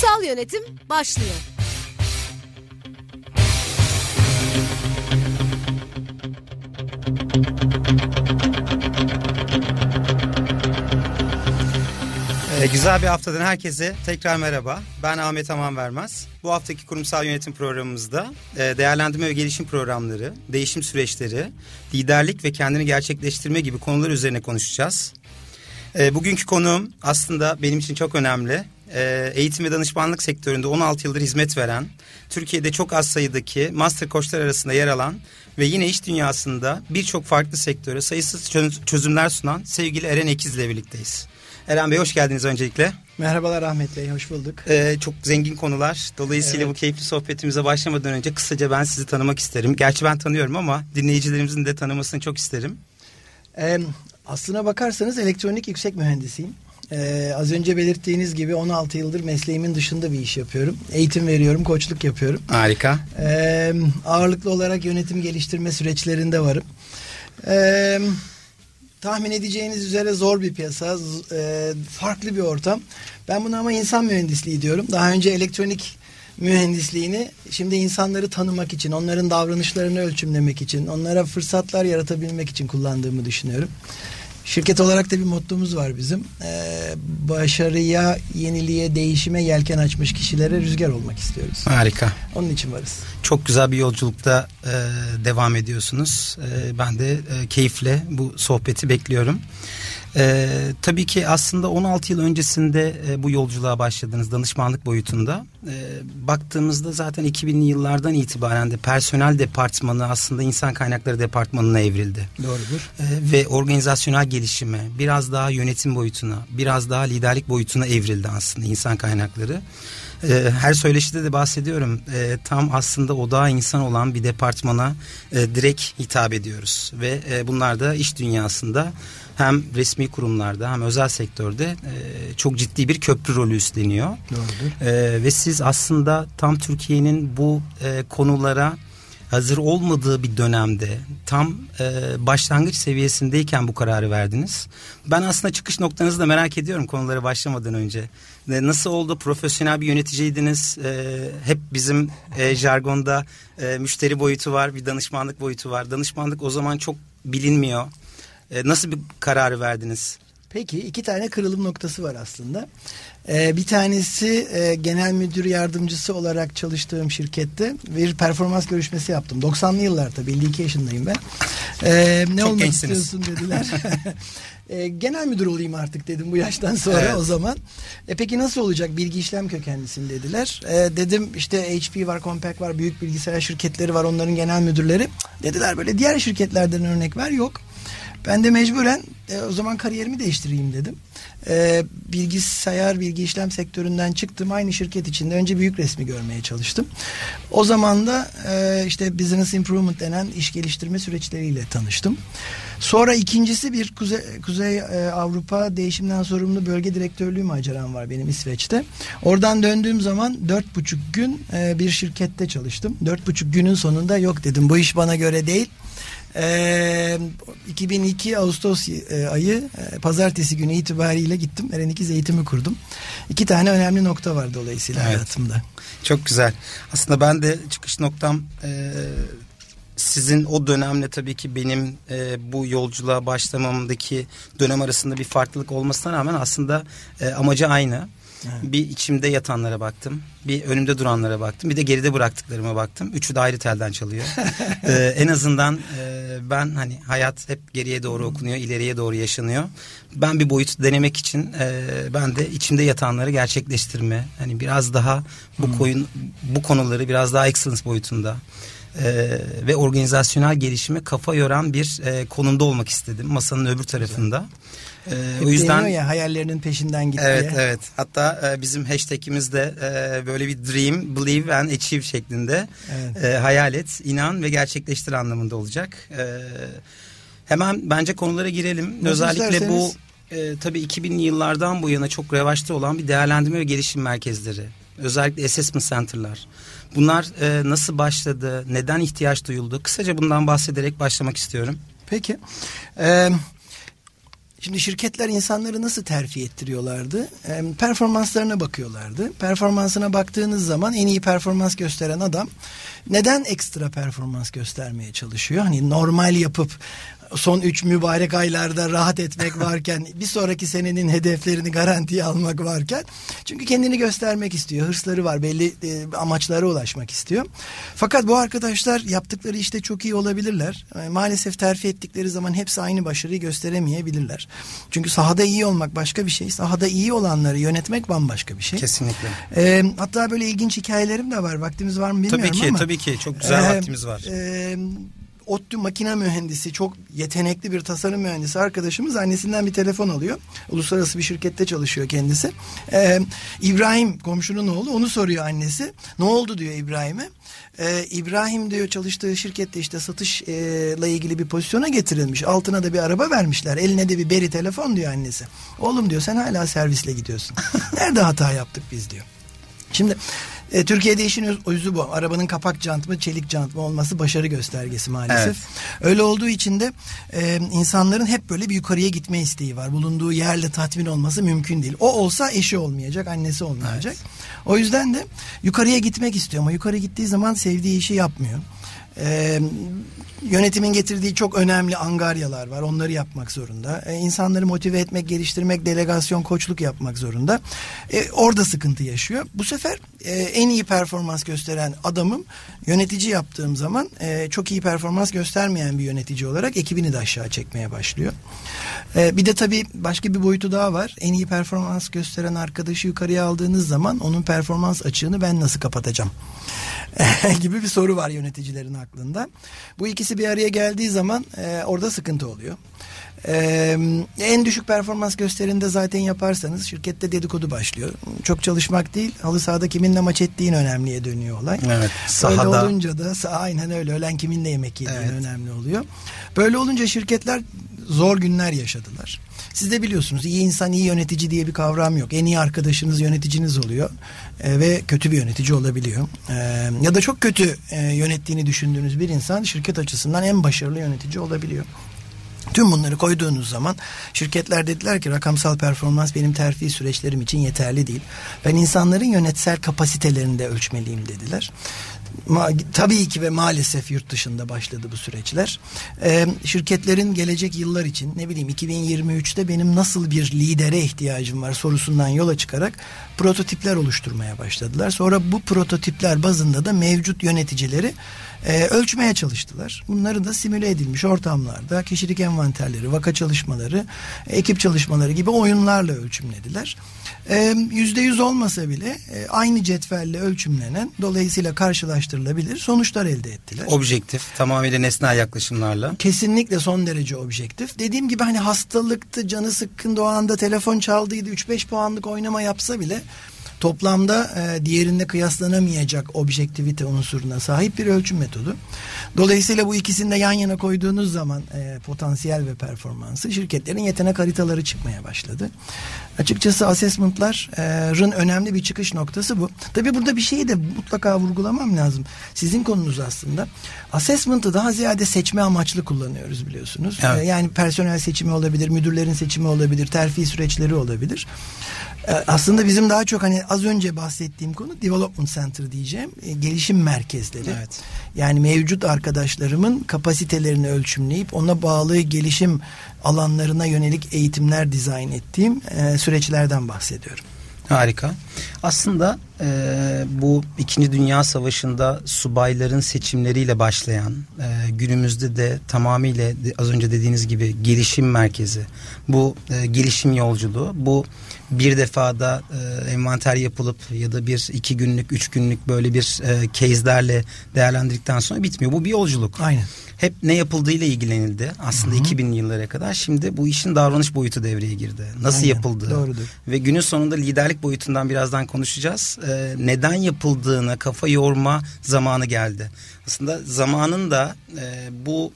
Kurumsal yönetim başlıyor. Ee, güzel bir haftadan herkese tekrar merhaba. Ben Ahmet Aman Vermez. Bu haftaki kurumsal yönetim programımızda e, değerlendirme ve gelişim programları, değişim süreçleri, liderlik ve kendini gerçekleştirme gibi konular üzerine konuşacağız. E, bugünkü konuğum aslında benim için çok önemli. E, eğitim ve danışmanlık sektöründe 16 yıldır hizmet veren, Türkiye'de çok az sayıdaki master koçlar arasında yer alan ve yine iş dünyasında birçok farklı sektöre sayısız çözümler sunan sevgili Eren Ekiz ile birlikteyiz. Eren Bey hoş geldiniz öncelikle. Merhabalar Ahmet Bey, hoş bulduk. Ee, çok zengin konular. Dolayısıyla evet. bu keyifli sohbetimize başlamadan önce kısaca ben sizi tanımak isterim. Gerçi ben tanıyorum ama dinleyicilerimizin de tanımasını çok isterim. Ee, aslına bakarsanız elektronik yüksek mühendisiyim. Ee, az önce belirttiğiniz gibi 16 yıldır mesleğimin dışında bir iş yapıyorum. Eğitim veriyorum, koçluk yapıyorum. Harika. Ee, ağırlıklı olarak yönetim geliştirme süreçlerinde varım. Eee tahmin edeceğiniz üzere zor bir piyasa, e, farklı bir ortam. Ben bunu ama insan mühendisliği diyorum. Daha önce elektronik mühendisliğini şimdi insanları tanımak için, onların davranışlarını ölçümlemek için, onlara fırsatlar yaratabilmek için kullandığımı düşünüyorum. Şirket olarak da bir mottomuz var bizim. Ee, başarıya, yeniliğe, değişime yelken açmış kişilere rüzgar olmak istiyoruz. Harika. Onun için varız. Çok güzel bir yolculukta e, devam ediyorsunuz. E, ben de e, keyifle bu sohbeti bekliyorum. Ee, tabii ki aslında 16 yıl öncesinde e, bu yolculuğa başladınız danışmanlık boyutunda. Ee, baktığımızda zaten 2000'li yıllardan itibaren de personel departmanı aslında insan kaynakları departmanına evrildi. Doğrudur. Ee, ve organizasyonel gelişime, biraz daha yönetim boyutuna, biraz daha liderlik boyutuna evrildi aslında insan kaynakları. Ee, her söyleşide de bahsediyorum. Tam aslında odağı insan olan bir departmana e, direkt hitap ediyoruz. Ve e, bunlar da iş dünyasında hem resmi kurumlarda hem özel sektörde e, çok ciddi bir köprü rolü üstleniyor. Doğrudur. E, ve siz aslında tam Türkiye'nin bu e, konulara hazır olmadığı bir dönemde tam e, başlangıç seviyesindeyken bu kararı verdiniz. Ben aslında çıkış noktanızı da merak ediyorum konulara başlamadan önce. E, nasıl oldu? Profesyonel bir yöneticiydiniz. E, hep bizim e, jargonda e, müşteri boyutu var, bir danışmanlık boyutu var. Danışmanlık o zaman çok bilinmiyor. E, nasıl bir kararı verdiniz? Peki iki tane kırılım noktası var aslında. Ee, bir tanesi e, genel müdür yardımcısı olarak çalıştığım şirkette bir performans görüşmesi yaptım. 90'lı yıllar tabii 52 yaşındayım ben. Ee, ne Çok olmak gençsiniz. istiyorsun dediler. e, genel müdür olayım artık dedim bu yaştan sonra evet. o zaman. E, peki nasıl olacak bilgi işlem kökenlisin dediler. E, dedim işte HP var, Compaq var, büyük bilgisayar şirketleri var onların genel müdürleri. Dediler böyle diğer şirketlerden örnek ver yok. Ben de mecburen e, o zaman kariyerimi değiştireyim dedim. E, bilgisayar bilgi işlem sektöründen çıktım. Aynı şirket içinde önce büyük resmi görmeye çalıştım. O zaman da e, işte business improvement denen iş geliştirme süreçleriyle tanıştım. Sonra ikincisi bir Kuzey, Kuzey e, Avrupa değişimden sorumlu bölge direktörlüğü maceram var benim İsveç'te. Oradan döndüğüm zaman dört buçuk gün e, bir şirkette çalıştım. Dört buçuk günün sonunda yok dedim bu iş bana göre değil. Ee, 2002 Ağustos e, ayı e, pazartesi günü itibariyle gittim. Eren İkiz eğitimi kurdum. İki tane önemli nokta var dolayısıyla evet. hayatımda. Çok güzel. Aslında ben de çıkış noktam e, sizin o dönemle tabii ki benim e, bu yolculuğa başlamamdaki dönem arasında bir farklılık olmasına rağmen aslında e, amacı aynı. Evet. Bir içimde yatanlara baktım. Bir önümde duranlara baktım. Bir de geride bıraktıklarıma baktım. Üçü de ayrı telden çalıyor. ee, en azından e, ben hani hayat hep geriye doğru okunuyor, ileriye doğru yaşanıyor. Ben bir boyut denemek için e, ben de içimde yatanları gerçekleştirme. Hani biraz daha bu hmm. koyun bu konuları biraz daha excellence boyutunda e, ve organizasyonel gelişime kafa yoran bir e, konumda olmak istedim masanın öbür tarafında. Ee, Hep o yüzden ya hayallerinin peşinden git Evet diye. evet. Hatta e, bizim hashtagimiz de e, böyle bir dream, believe and achieve şeklinde. Evet. E, hayal et, inan ve gerçekleştir anlamında olacak. E, hemen bence konulara girelim. Nasıl Özellikle bu isterseniz. e, tabii 2000'li yıllardan bu yana çok revaçta olan bir değerlendirme ve gelişim merkezleri. Özellikle assessment center'lar. Bunlar e, nasıl başladı, neden ihtiyaç duyuldu? Kısaca bundan bahsederek başlamak istiyorum. Peki. Ee, şimdi şirketler insanları nasıl terfi ettiriyorlardı? Ee, performanslarına bakıyorlardı. Performansına baktığınız zaman en iyi performans gösteren adam neden ekstra performans göstermeye çalışıyor? Hani normal yapıp son üç mübarek aylarda rahat etmek varken bir sonraki senenin hedeflerini garantiye almak varken çünkü kendini göstermek istiyor hırsları var belli e, amaçlara ulaşmak istiyor fakat bu arkadaşlar yaptıkları işte çok iyi olabilirler E, maalesef terfi ettikleri zaman hepsi aynı başarıyı gösteremeyebilirler çünkü sahada iyi olmak başka bir şey sahada iyi olanları yönetmek bambaşka bir şey Kesinlikle. E, hatta böyle ilginç hikayelerim de var vaktimiz var mı bilmiyorum Tabii ki, ama tabii ki. Çok güzel Ee, vaktimiz var. e, ODTÜ makine mühendisi çok yetenekli bir tasarım mühendisi arkadaşımız annesinden bir telefon alıyor. Uluslararası bir şirkette çalışıyor kendisi. Ee, İbrahim komşunun oğlu onu soruyor annesi. Ne oldu diyor İbrahim'e. Ee, İbrahim diyor çalıştığı şirkette işte satışla ilgili bir pozisyona getirilmiş. Altına da bir araba vermişler. Eline de bir beri telefon diyor annesi. Oğlum diyor sen hala servisle gidiyorsun. Nerede hata yaptık biz diyor. Şimdi e, Türkiye'de işin öz- özü bu. Arabanın kapak jant mı çelik jant mı olması başarı göstergesi maalesef. Evet. Öyle olduğu için de e, insanların hep böyle bir yukarıya gitme isteği var. Bulunduğu yerle tatmin olması mümkün değil. O olsa eşi olmayacak, annesi olmayacak. O yüzden de yukarıya gitmek istiyor ama yukarı gittiği zaman sevdiği işi yapmıyor. Ee, yönetimin getirdiği çok önemli angaryalar var. Onları yapmak zorunda. Ee, insanları motive etmek, geliştirmek, delegasyon, koçluk yapmak zorunda. Ee, orada sıkıntı yaşıyor. Bu sefer e, en iyi performans gösteren adamım yönetici yaptığım zaman e, çok iyi performans göstermeyen bir yönetici olarak ekibini de aşağı çekmeye başlıyor. Ee, bir de tabii başka bir boyutu daha var. En iyi performans gösteren arkadaşı yukarıya aldığınız zaman onun performans açığını ben nasıl kapatacağım? gibi bir soru var yöneticilerin aklında. Bu ikisi bir araya geldiği zaman e, orada sıkıntı oluyor. Ee, en düşük performans gösterinde zaten yaparsanız şirkette dedikodu başlıyor. Çok çalışmak değil, halı sahada kiminle maç ettiğin önemliye dönüyor olay. Evet, Öyle sahada. olunca da sah- aynen öyle ölen kiminle yemek yediğin Evet. önemli oluyor. Böyle olunca şirketler zor günler yaşadılar. Siz de biliyorsunuz iyi insan iyi yönetici diye bir kavram yok. En iyi arkadaşınız yöneticiniz oluyor E, ve kötü bir yönetici olabiliyor. E, ya da çok kötü e, yönettiğini düşündüğünüz bir insan şirket açısından en başarılı yönetici olabiliyor. Tüm bunları koyduğunuz zaman şirketler dediler ki rakamsal performans benim terfi süreçlerim için yeterli değil. Ben insanların yönetsel kapasitelerini de ölçmeliyim dediler. Ma- tabii ki ve maalesef yurt dışında başladı bu süreçler. Ee, şirketlerin gelecek yıllar için ne bileyim 2023'te benim nasıl bir lidere ihtiyacım var sorusundan yola çıkarak prototipler oluşturmaya başladılar. Sonra bu prototipler bazında da mevcut yöneticileri e, ölçmeye çalıştılar. Bunları da simüle edilmiş ortamlarda kişilik envanterleri, vaka çalışmaları, ekip çalışmaları gibi oyunlarla ölçümlediler. E, Yüzde yüz olmasa bile e, aynı cetvelle ölçümlenen dolayısıyla karşılaştırılabilir sonuçlar elde ettiler. Objektif, tamamıyla nesnel yaklaşımlarla. Kesinlikle son derece objektif. Dediğim gibi hani hastalıktı, canı sıkkın o anda telefon çaldıydı, 3-5 puanlık oynama yapsa bile toplamda e, diğerinde kıyaslanamayacak objektivite unsuruna sahip bir ölçüm metodu. Dolayısıyla bu ikisini de yan yana koyduğunuz zaman e, potansiyel ve performansı şirketlerin yetenek haritaları çıkmaya başladı. Açıkçası assessment'ların önemli bir çıkış noktası bu. Tabii burada bir şeyi de mutlaka vurgulamam lazım. Sizin konunuz aslında. Assessment'ı daha ziyade seçme amaçlı kullanıyoruz biliyorsunuz. Evet. E, yani personel seçimi olabilir, müdürlerin seçimi olabilir, terfi süreçleri olabilir. E, Aslında bizim daha çok hani az önce bahsettiğim konu development center diyeceğim. e, gelişim merkezleri. Evet. Yani mevcut arkadaşlarımın kapasitelerini ölçümleyip ona bağlı gelişim alanlarına yönelik eğitimler dizayn ettiğim e, süreçlerden bahsediyorum. Harika. Aslında e, bu İkinci Dünya Savaşı'nda subayların seçimleriyle başlayan e, günümüzde de tamamıyla az önce dediğiniz gibi gelişim merkezi, bu e, gelişim yolculuğu, bu bir defada e, envanter yapılıp ya da bir iki günlük üç günlük böyle bir e, case'lerle değerlendirdikten sonra bitmiyor. Bu bir yolculuk. Aynen. Hep ne yapıldığıyla ilgilenildi aslında Hı-hı. 2000'li yıllara kadar. Şimdi bu işin davranış boyutu devreye girdi. Nasıl Aynen, yapıldığı. Doğrudur. Ve günün sonunda liderlik boyutundan birazdan konuşacağız. E, neden yapıldığına kafa yorma zamanı geldi. Aslında zamanın da e, bu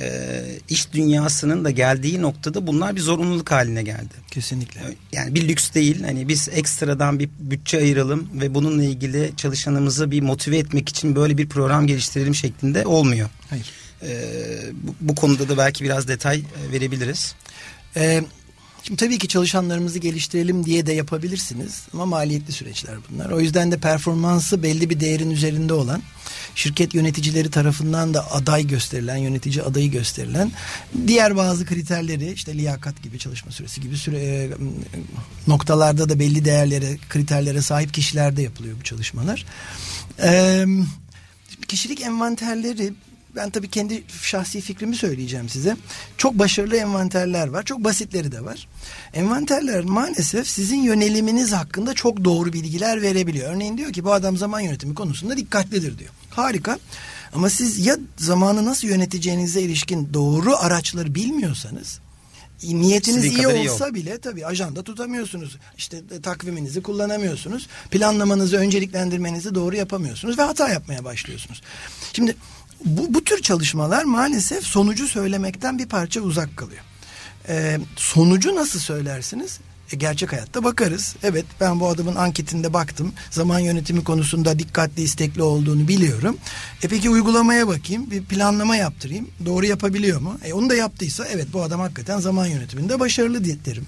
e, iş dünyasının da geldiği noktada bunlar bir zorunluluk haline geldi. Kesinlikle. Yani bir lüks değil. Hani biz ekstradan bir bütçe ayıralım ve bununla ilgili çalışanımızı bir motive etmek için böyle bir program geliştirelim şeklinde olmuyor. Hayır. E, bu, bu konuda da belki biraz detay e, verebiliriz. Evet. Şimdi tabii ki çalışanlarımızı geliştirelim diye de yapabilirsiniz ama maliyetli süreçler bunlar. O yüzden de performansı belli bir değerin üzerinde olan şirket yöneticileri tarafından da aday gösterilen, yönetici adayı gösterilen diğer bazı kriterleri işte liyakat gibi çalışma süresi gibi süre, e, noktalarda da belli değerlere, kriterlere sahip kişilerde yapılıyor bu çalışmalar. E, kişilik envanterleri ben tabii kendi şahsi fikrimi söyleyeceğim size. Çok başarılı envanterler var. Çok basitleri de var. Envanterler maalesef sizin yöneliminiz hakkında çok doğru bilgiler verebiliyor. Örneğin diyor ki bu adam zaman yönetimi konusunda dikkatlidir diyor. Harika. Ama siz ya zamanı nasıl yöneteceğinize ilişkin doğru araçları bilmiyorsanız niyetiniz Sizin iyi olsa iyi bile tabii ajanda tutamıyorsunuz. İşte e, takviminizi kullanamıyorsunuz. Planlamanızı, önceliklendirmenizi doğru yapamıyorsunuz ve hata yapmaya başlıyorsunuz. Şimdi bu, bu tür çalışmalar maalesef sonucu söylemekten bir parça uzak kalıyor. Ee, sonucu nasıl söylersiniz? E, gerçek hayatta bakarız. Evet ben bu adamın anketinde baktım. Zaman yönetimi konusunda dikkatli istekli olduğunu biliyorum. E peki uygulamaya bakayım. Bir planlama yaptırayım. Doğru yapabiliyor mu? E onu da yaptıysa evet bu adam hakikaten zaman yönetiminde başarılı derim.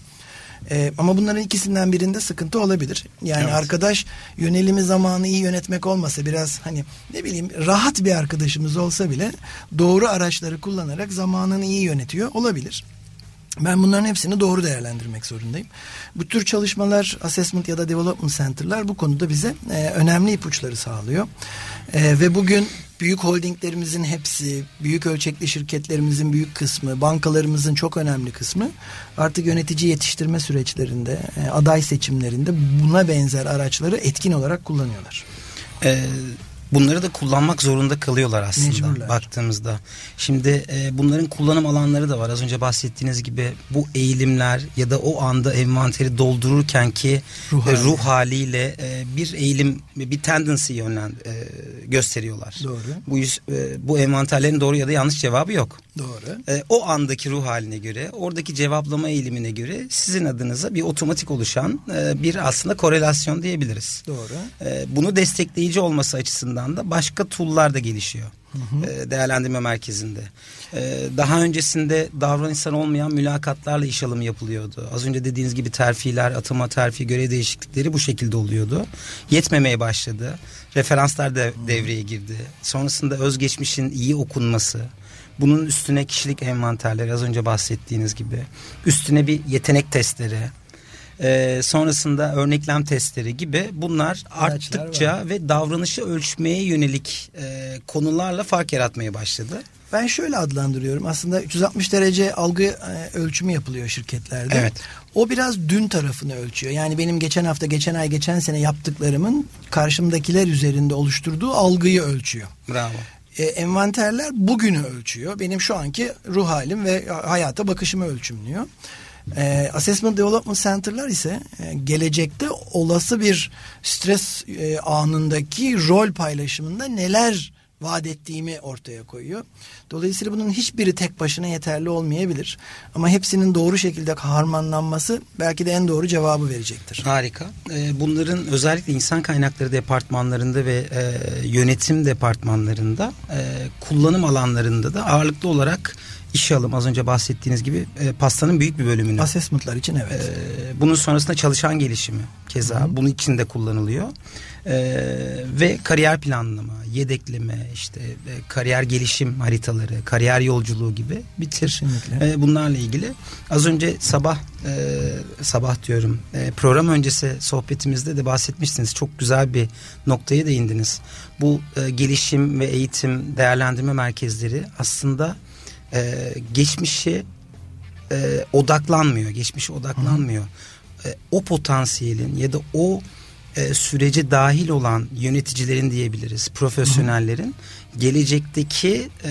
E, ama bunların ikisinden birinde sıkıntı olabilir. Yani evet. arkadaş yönelimi zamanı iyi yönetmek olmasa biraz hani ne bileyim rahat bir arkadaşımız olsa bile doğru araçları kullanarak zamanını iyi yönetiyor olabilir. Ben bunların hepsini doğru değerlendirmek zorundayım. Bu tür çalışmalar, assessment ya da development center'lar bu konuda bize e, önemli ipuçları sağlıyor. E, ve bugün büyük holdinglerimizin hepsi, büyük ölçekli şirketlerimizin büyük kısmı, bankalarımızın çok önemli kısmı artık yönetici yetiştirme süreçlerinde, e, aday seçimlerinde buna benzer araçları etkin olarak kullanıyorlar. Ee, bunları da kullanmak zorunda kalıyorlar aslında Mecburlar. baktığımızda. Şimdi e, bunların kullanım alanları da var. Az önce bahsettiğiniz gibi bu eğilimler ya da o anda envanteri doldururken ki ruh, e, ruh haliyle e, bir eğilim bir tendency yönlen e, gösteriyorlar. Doğru. Bu e, bu envanterlerin doğru ya da yanlış cevabı yok. Doğru. E, o andaki ruh haline göre, oradaki cevaplama eğilimine göre sizin adınıza bir otomatik oluşan e, bir aslında korelasyon diyebiliriz. Doğru. E, bunu destekleyici olması açısından da başka tool'lar da gelişiyor. Hı hı. E, değerlendirme merkezinde. E, daha öncesinde davranışsal olmayan mülakatlarla iş alımı yapılıyordu. Az önce dediğiniz gibi terfiler, atama terfi, görev değişiklikleri bu şekilde oluyordu. Yetmemeye başladı. Referanslar da devreye girdi. Sonrasında özgeçmişin iyi okunması, bunun üstüne kişilik envanterleri az önce bahsettiğiniz gibi. Üstüne bir yetenek testleri. E, sonrasında örneklem testleri gibi bunlar Araçlar arttıkça var. ve davranışı ölçmeye yönelik e, konularla fark yaratmaya başladı. Ben şöyle adlandırıyorum. Aslında 360 derece algı e, ölçümü yapılıyor şirketlerde. Evet. O biraz dün tarafını ölçüyor. Yani benim geçen hafta, geçen ay, geçen sene yaptıklarımın karşımdakiler üzerinde oluşturduğu algıyı ölçüyor. Bravo e, envanterler bugünü ölçüyor. Benim şu anki ruh halim ve hayata bakışımı ölçümlüyor. E, Assessment Development Center'lar ise e, gelecekte olası bir stres e, anındaki rol paylaşımında neler vaat ettiğimi ortaya koyuyor. Dolayısıyla bunun hiçbiri tek başına yeterli olmayabilir. Ama hepsinin doğru şekilde harmanlanması belki de en doğru cevabı verecektir. Harika. Ee, bunların özellikle insan kaynakları departmanlarında ve e, yönetim departmanlarında e, kullanım alanlarında da ağırlıklı olarak işe alım az önce bahsettiğiniz gibi e, pastanın büyük bir bölümünü. Assessment'lar için evet. E, bunun sonrasında çalışan gelişimi keza Hı-hı. bunun için de kullanılıyor. E, ve kariyer planlama, yedekleme, işte e, kariyer gelişim haritaları, kariyer yolculuğu gibi bitir. E, bunlarla ilgili. Az önce sabah e, sabah diyorum e, program öncesi sohbetimizde de bahsetmişsiniz. Çok güzel bir noktaya değindiniz. Bu e, gelişim ve eğitim değerlendirme merkezleri aslında e, geçmişe e, odaklanmıyor. Geçmişe odaklanmıyor. Hı. e, o potansiyelin ya da o e, sürece dahil olan yöneticilerin diyebiliriz, profesyonellerin gelecekteki e,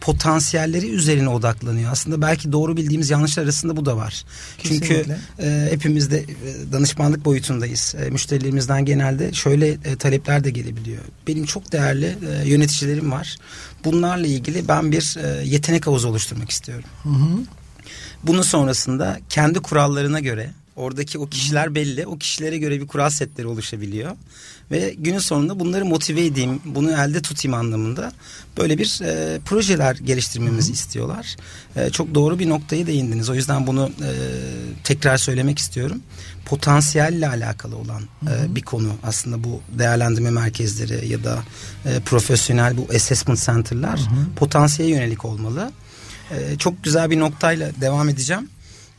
potansiyelleri üzerine odaklanıyor. Aslında belki doğru bildiğimiz yanlışlar arasında bu da var. Kesinlikle. Çünkü e, hepimiz de e, danışmanlık boyutundayız. E, müşterilerimizden genelde şöyle e, talepler de gelebiliyor. Benim çok değerli e, yöneticilerim var. Bunlarla ilgili ben bir e, yetenek havuzu oluşturmak istiyorum. Hı hı. Bunun sonrasında kendi kurallarına göre Oradaki o kişiler belli. O kişilere göre bir kural setleri oluşabiliyor. Ve günün sonunda bunları motive edeyim, bunu elde tutayım anlamında böyle bir e, projeler geliştirmemizi Hı-hı. istiyorlar. E, çok doğru bir noktayı değindiniz. O yüzden bunu e, tekrar söylemek istiyorum. Potansiyelle alakalı olan e, bir konu aslında bu değerlendirme merkezleri ya da e, profesyonel bu assessment center'lar potansiyele yönelik olmalı. E, çok güzel bir noktayla devam edeceğim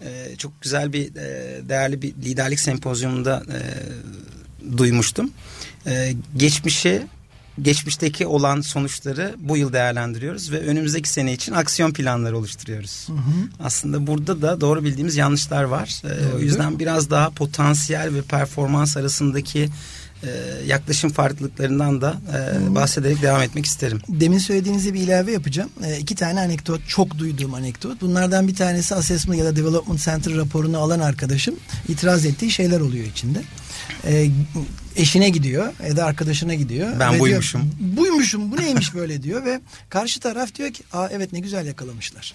e, çok güzel bir e, değerli bir liderlik sempozyumunda e, duymuştum. E, geçmişi geçmişteki olan sonuçları bu yıl değerlendiriyoruz ve önümüzdeki sene için aksiyon planları oluşturuyoruz. Hı hı. Aslında burada da doğru bildiğimiz yanlışlar var. Ee, o yüzden biraz daha potansiyel ve performans arasındaki e, yaklaşım farklılıklarından da e, bahsederek devam etmek isterim. Demin söylediğinizi bir ilave yapacağım. E, iki tane anekdot, çok duyduğum anekdot. Bunlardan bir tanesi Assessment ya da Development Center raporunu alan arkadaşım itiraz ettiği şeyler oluyor içinde. E, eşine gidiyor ya da arkadaşına gidiyor. Ben buymuşum. Diyor, buymuşum bu neymiş böyle diyor ve karşı taraf diyor ki Aa, evet ne güzel yakalamışlar.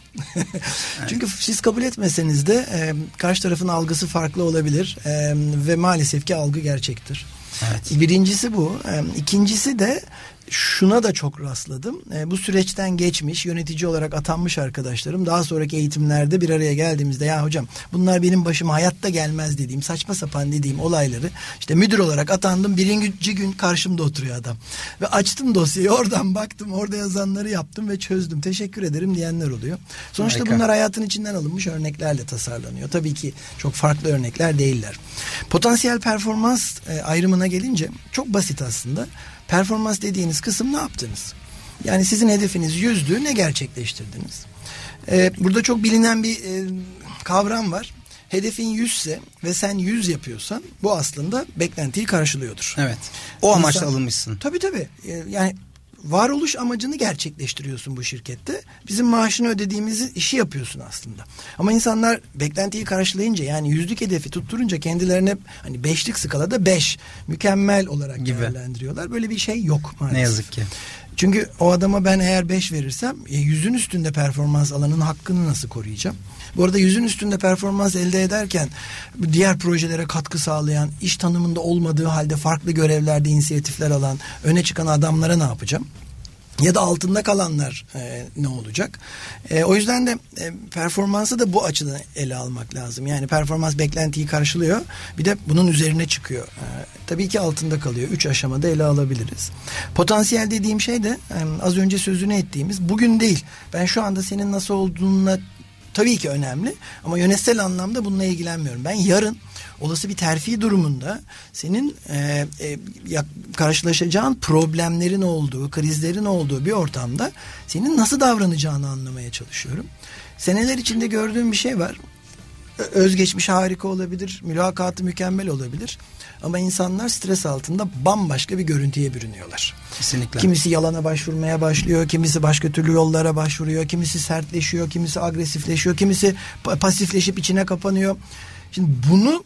Çünkü siz kabul etmeseniz de e, karşı tarafın algısı farklı olabilir e, ve maalesef ki algı gerçektir. Evet. Birincisi bu. İkincisi de şuna da çok rastladım. E, bu süreçten geçmiş, yönetici olarak atanmış arkadaşlarım daha sonraki eğitimlerde bir araya geldiğimizde ya hocam bunlar benim başıma hayatta gelmez dediğim, saçma sapan dediğim olayları işte müdür olarak atandım. Birinci gün karşımda oturuyor adam. Ve açtım dosyayı, oradan baktım, orada yazanları yaptım ve çözdüm. Teşekkür ederim diyenler oluyor. Sonuçta Harika. bunlar hayatın içinden alınmış örneklerle tasarlanıyor. Tabii ki çok farklı örnekler değiller. Potansiyel performans e, ayrımına gelince çok basit aslında. Performans dediğiniz kısım ne yaptınız? Yani sizin hedefiniz yüzdü ne gerçekleştirdiniz? Ee, burada çok bilinen bir e, kavram var. Hedefin yüzse ve sen yüz yapıyorsan bu aslında beklentiyi karşılıyordur. Evet. O amaçla İnsan, alınmışsın. Tabii tabii. Ee, yani varoluş amacını gerçekleştiriyorsun bu şirkette. Bizim maaşını ödediğimiz işi yapıyorsun aslında. Ama insanlar beklentiyi karşılayınca yani yüzlük hedefi tutturunca kendilerine hani beşlik skalada beş mükemmel olarak Gibi. değerlendiriyorlar. Böyle bir şey yok maalesef. Ne yazık ki. Çünkü o adama ben eğer beş verirsem e, yüzün üstünde performans alanın hakkını nasıl koruyacağım? Bu arada yüzün üstünde performans elde ederken diğer projelere katkı sağlayan, iş tanımında olmadığı halde farklı görevlerde inisiyatifler alan, öne çıkan adamlara ne yapacağım? Ya da altında kalanlar e, ne olacak? E, o yüzden de e, performansı da bu açıdan ele almak lazım. Yani performans beklentiyi karşılıyor. Bir de bunun üzerine çıkıyor. E, tabii ki altında kalıyor. Üç aşamada ele alabiliriz. Potansiyel dediğim şey de e, az önce sözünü ettiğimiz bugün değil. Ben şu anda senin nasıl olduğuna tabii ki önemli ama yönetsel anlamda bununla ilgilenmiyorum. Ben yarın olası bir terfi durumunda senin e, e, karşılaşacağın problemlerin olduğu, krizlerin olduğu bir ortamda senin nasıl davranacağını anlamaya çalışıyorum. Seneler içinde gördüğüm bir şey var. Özgeçmiş harika olabilir, mülakatı mükemmel olabilir. Ama insanlar stres altında bambaşka bir görüntüye bürünüyorlar. Kesinlikle. Kimisi yalana başvurmaya başlıyor, kimisi başka türlü yollara başvuruyor, kimisi sertleşiyor, kimisi agresifleşiyor, kimisi pasifleşip içine kapanıyor. Şimdi bunu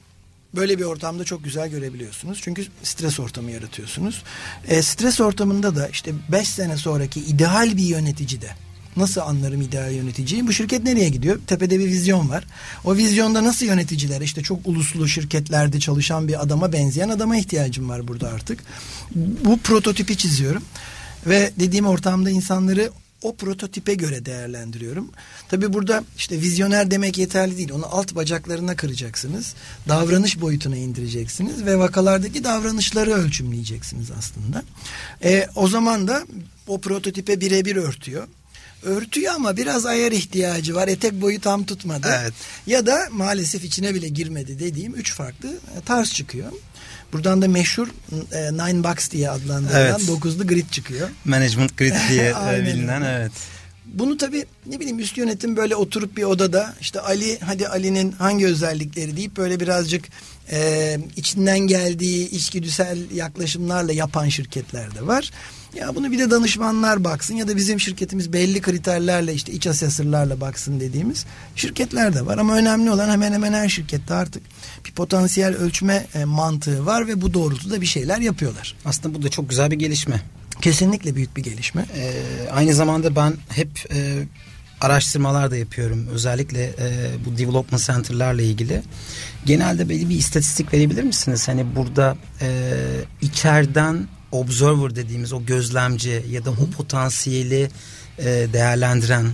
böyle bir ortamda çok güzel görebiliyorsunuz. Çünkü stres ortamı yaratıyorsunuz. E, stres ortamında da işte 5 sene sonraki ideal bir yönetici de Nasıl anlarım ideal yöneticiyi? Bu şirket nereye gidiyor? Tepede bir vizyon var. O vizyonda nasıl yöneticiler? İşte çok uluslu şirketlerde çalışan bir adama benzeyen adama ihtiyacım var burada artık. Bu prototipi çiziyorum. Ve dediğim ortamda insanları o prototipe göre değerlendiriyorum. Tabi burada işte vizyoner demek yeterli değil. Onu alt bacaklarına kıracaksınız. Davranış boyutuna indireceksiniz ve vakalardaki davranışları ölçümleyeceksiniz aslında. E, o zaman da o prototipe birebir örtüyor örtüyor ama biraz ayar ihtiyacı var. Etek boyu tam tutmadı. Evet. Ya da maalesef içine bile girmedi dediğim üç farklı e, tarz çıkıyor. Buradan da meşhur e, Nine Box diye adlandırılan evet. dokuzlu grid çıkıyor. Management grid diye e, bilinen evet. bunu tabii ne bileyim üst yönetim böyle oturup bir odada işte Ali hadi Ali'nin hangi özellikleri deyip böyle birazcık e, içinden geldiği içgüdüsel yaklaşımlarla yapan şirketler de var. Ya bunu bir de danışmanlar baksın ya da bizim şirketimiz belli kriterlerle işte iç asesörlerle baksın dediğimiz şirketler de var. Ama önemli olan hemen hemen her şirkette artık bir potansiyel ölçme e, mantığı var ve bu doğrultuda bir şeyler yapıyorlar. Aslında bu da çok güzel bir gelişme. Kesinlikle büyük bir gelişme. Ee, aynı zamanda ben hep e, araştırmalar da yapıyorum. Özellikle e, bu development center'larla ilgili. Genelde belli bir istatistik verebilir misiniz? Hani burada e, içeriden observer dediğimiz o gözlemci ya da o potansiyeli e, değerlendiren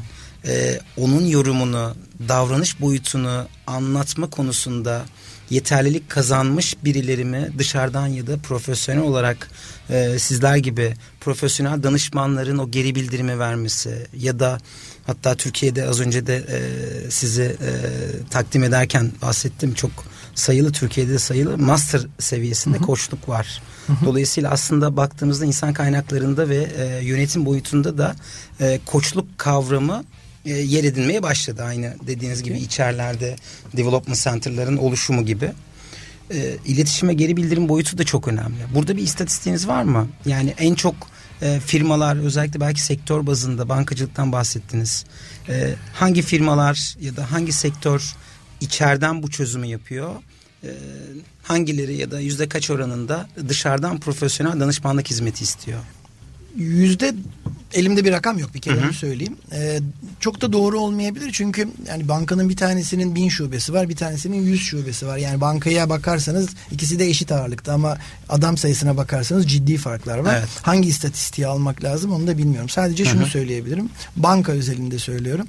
e, onun yorumunu, davranış boyutunu anlatma konusunda yeterlilik kazanmış birileri mi dışarıdan ya da profesyonel olarak e, sizler gibi profesyonel danışmanların o geri bildirimi vermesi ya da hatta Türkiye'de az önce de e, sizi e, takdim ederken bahsettim çok sayılı Türkiye'de sayılı master seviyesinde hı hı. koçluk var. Hı hı. Dolayısıyla aslında baktığımızda insan kaynaklarında ve e, yönetim boyutunda da e, koçluk kavramı e, yer edinmeye başladı. Aynı dediğiniz gibi içerilerde development center'ların oluşumu gibi. E, iletişime geri bildirim boyutu da çok önemli. Burada bir istatistiğiniz var mı? Yani en çok e, firmalar özellikle belki sektör bazında bankacılıktan bahsettiniz. E, hangi firmalar ya da hangi sektör içeriden bu çözümü yapıyor? E, hangileri ya da yüzde kaç oranında dışarıdan profesyonel danışmanlık hizmeti istiyor? Yüzde elimde bir rakam yok bir kere onu söyleyeyim. Ee, çok da doğru olmayabilir çünkü yani bankanın bir tanesinin bin şubesi var bir tanesinin yüz şubesi var. Yani bankaya bakarsanız ikisi de eşit ağırlıkta ama adam sayısına bakarsanız ciddi farklar var. Evet. Hangi istatistiği almak lazım onu da bilmiyorum. Sadece şunu Hı-hı. söyleyebilirim. Banka özelinde söylüyorum.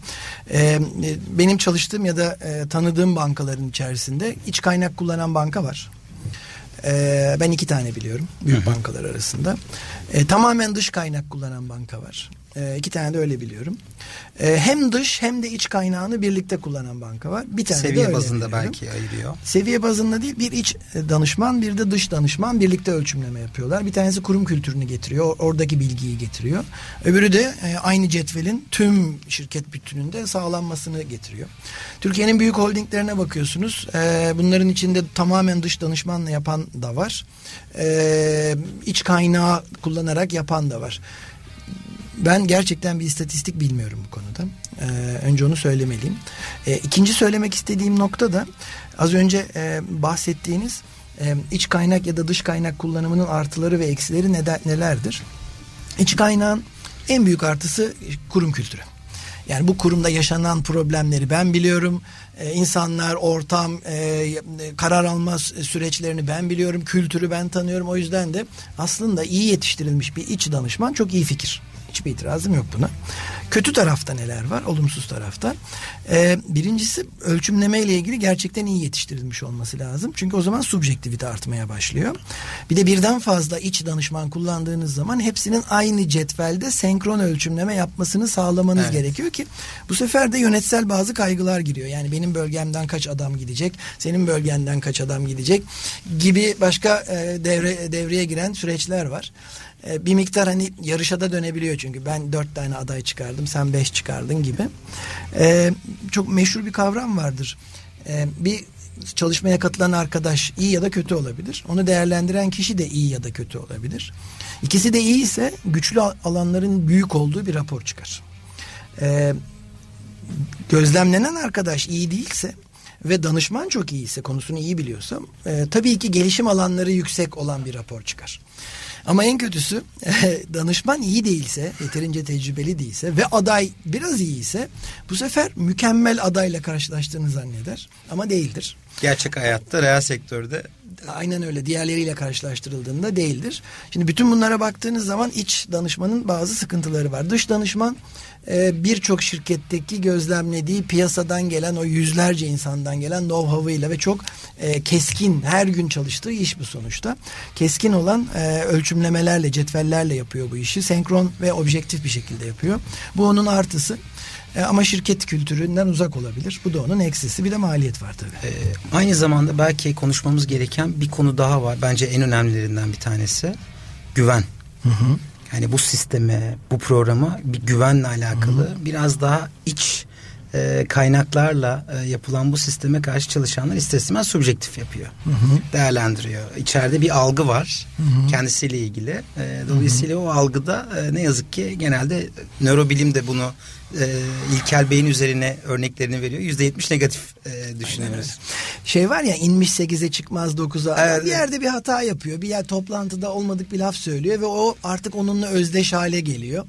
Ee, benim çalıştığım ya da e, tanıdığım bankaların içerisinde iç kaynak kullanan banka var. Ee, ben iki tane biliyorum büyük Hı-hı. bankalar arasında. Ee, tamamen dış kaynak kullanan banka var. E, iki tane de öyle biliyorum. E, hem dış hem de iç kaynağını birlikte kullanan banka var. Bir tane Seviye de öyle bazında biliyorum. belki ayırıyor. Seviye bazında değil bir iç danışman bir de dış danışman birlikte ölçümleme yapıyorlar. Bir tanesi kurum kültürünü getiriyor. Oradaki bilgiyi getiriyor. Öbürü de e, aynı cetvelin tüm şirket bütününde sağlanmasını getiriyor. Türkiye'nin büyük holdinglerine bakıyorsunuz. E, bunların içinde tamamen dış danışmanla yapan da var. E, iç kaynağı kullanarak yapan da var. Ben gerçekten bir istatistik bilmiyorum bu konuda. Ee, önce onu söylemeliyim. Ee, ikinci söylemek istediğim nokta da az önce e, bahsettiğiniz e, iç kaynak ya da dış kaynak kullanımının artıları ve eksileri neden, nelerdir? İç kaynağın en büyük artısı kurum kültürü. Yani bu kurumda yaşanan problemleri ben biliyorum. Ee, insanlar, ortam, e, karar alma süreçlerini ben biliyorum. Kültürü ben tanıyorum. O yüzden de aslında iyi yetiştirilmiş bir iç danışman çok iyi fikir. Hiçbir itirazım yok buna. Kötü tarafta neler var? Olumsuz tarafta. Ee, birincisi ölçümleme ile ilgili gerçekten iyi yetiştirilmiş olması lazım. Çünkü o zaman subjektivite artmaya başlıyor. Bir de birden fazla iç danışman kullandığınız zaman hepsinin aynı cetvelde senkron ölçümleme yapmasını sağlamanız evet. gerekiyor ki bu sefer de yönetsel bazı kaygılar giriyor. Yani benim bölgemden kaç adam gidecek, senin bölgenden kaç adam gidecek gibi başka e, devre devreye giren süreçler var. E, bir miktar hani yarışa da dönebiliyor çünkü ben dört tane aday çıkardım sen beş çıkardın gibi. E, çok meşhur bir kavram vardır. E, bir çalışmaya katılan arkadaş iyi ya da kötü olabilir. Onu değerlendiren kişi de iyi ya da kötü olabilir. İkisi de iyi ise güçlü alanların büyük olduğu bir rapor çıkar. Ee, gözlemlenen arkadaş iyi değilse ve danışman çok iyiyse konusunu iyi biliyorsam e, tabii ki gelişim alanları yüksek olan bir rapor çıkar. Ama en kötüsü danışman iyi değilse, yeterince tecrübeli değilse ve aday biraz iyiyse bu sefer mükemmel adayla karşılaştığını zanneder ama değildir. Gerçek hayatta, reel sektörde Aynen öyle. Diğerleriyle karşılaştırıldığında değildir. Şimdi bütün bunlara baktığınız zaman iç danışmanın bazı sıkıntıları var. Dış danışman birçok şirketteki gözlemlediği piyasadan gelen o yüzlerce insandan gelen know-how'ıyla ve çok e, keskin her gün çalıştığı iş bu sonuçta. Keskin olan e, ölçümlemelerle, cetvellerle yapıyor bu işi. Senkron ve objektif bir şekilde yapıyor. Bu onun artısı. E, ama şirket kültüründen uzak olabilir. Bu da onun eksisi. Bir de maliyet var tabii. E, aynı zamanda belki konuşmamız gereken bir konu daha var. Bence en önemlilerinden bir tanesi. Güven. Hı hı. Yani bu sisteme, bu programa bir güvenle alakalı Hı-hı. biraz daha iç e, kaynaklarla e, yapılan bu sisteme karşı çalışanlar ister istemez subjektif yapıyor. Hı hı. Değerlendiriyor. İçeride bir algı var hı hı. kendisiyle ilgili. E, dolayısıyla hı hı. o algıda e, ne yazık ki genelde nörobilim de bunu e, ilkel beyin üzerine örneklerini veriyor. Yüzde yetmiş negatif e, düşünüyoruz. Şey var ya inmiş sekize çıkmaz dokuza. Evet. Bir yerde bir hata yapıyor. Bir yer toplantıda olmadık bir laf söylüyor ve o artık onunla özdeş hale geliyor.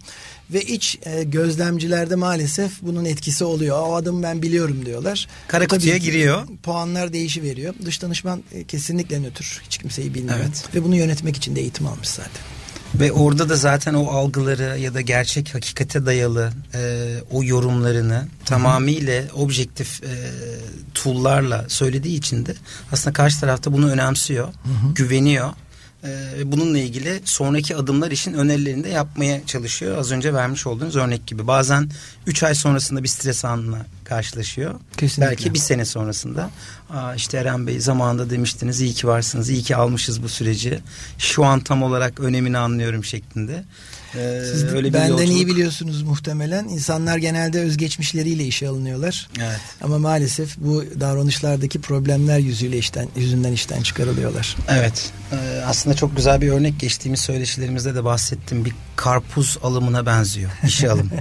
Ve iç e, gözlemcilerde maalesef bunun etkisi oluyor. O adamı ben biliyorum diyorlar. Kara kutuya giriyor. Puanlar değişi veriyor. Dış danışman e, kesinlikle nötr. Hiç kimseyi bilmiyor. Evet. Ve bunu yönetmek için de eğitim almış zaten. Ve orada da zaten o algıları ya da gerçek hakikate dayalı e, o yorumlarını Hı-hı. tamamıyla objektif e, tool'larla söylediği için de aslında karşı tarafta bunu önemsiyor, Hı-hı. güveniyor ee, bununla ilgili sonraki adımlar için önerilerini de yapmaya çalışıyor. Az önce vermiş olduğunuz örnek gibi. Bazen 3 ay sonrasında bir stres anına karşılaşıyor. Kesinlikle. Belki bir sene sonrasında. Aa, işte Eren Bey zamanında demiştiniz iyi ki varsınız, iyi ki almışız bu süreci. Şu an tam olarak önemini anlıyorum şeklinde. Ee, Siz öyle bir benden yolculuk. iyi biliyorsunuz muhtemelen. İnsanlar genelde özgeçmişleriyle işe alınıyorlar. Evet. Ama maalesef bu davranışlardaki problemler yüzüyle işten yüzünden işten çıkarılıyorlar. Evet. Ee, aslında çok güzel bir örnek geçtiğimiz söyleşilerimizde de bahsettim. Bir karpuz alımına benziyor. İşe alım.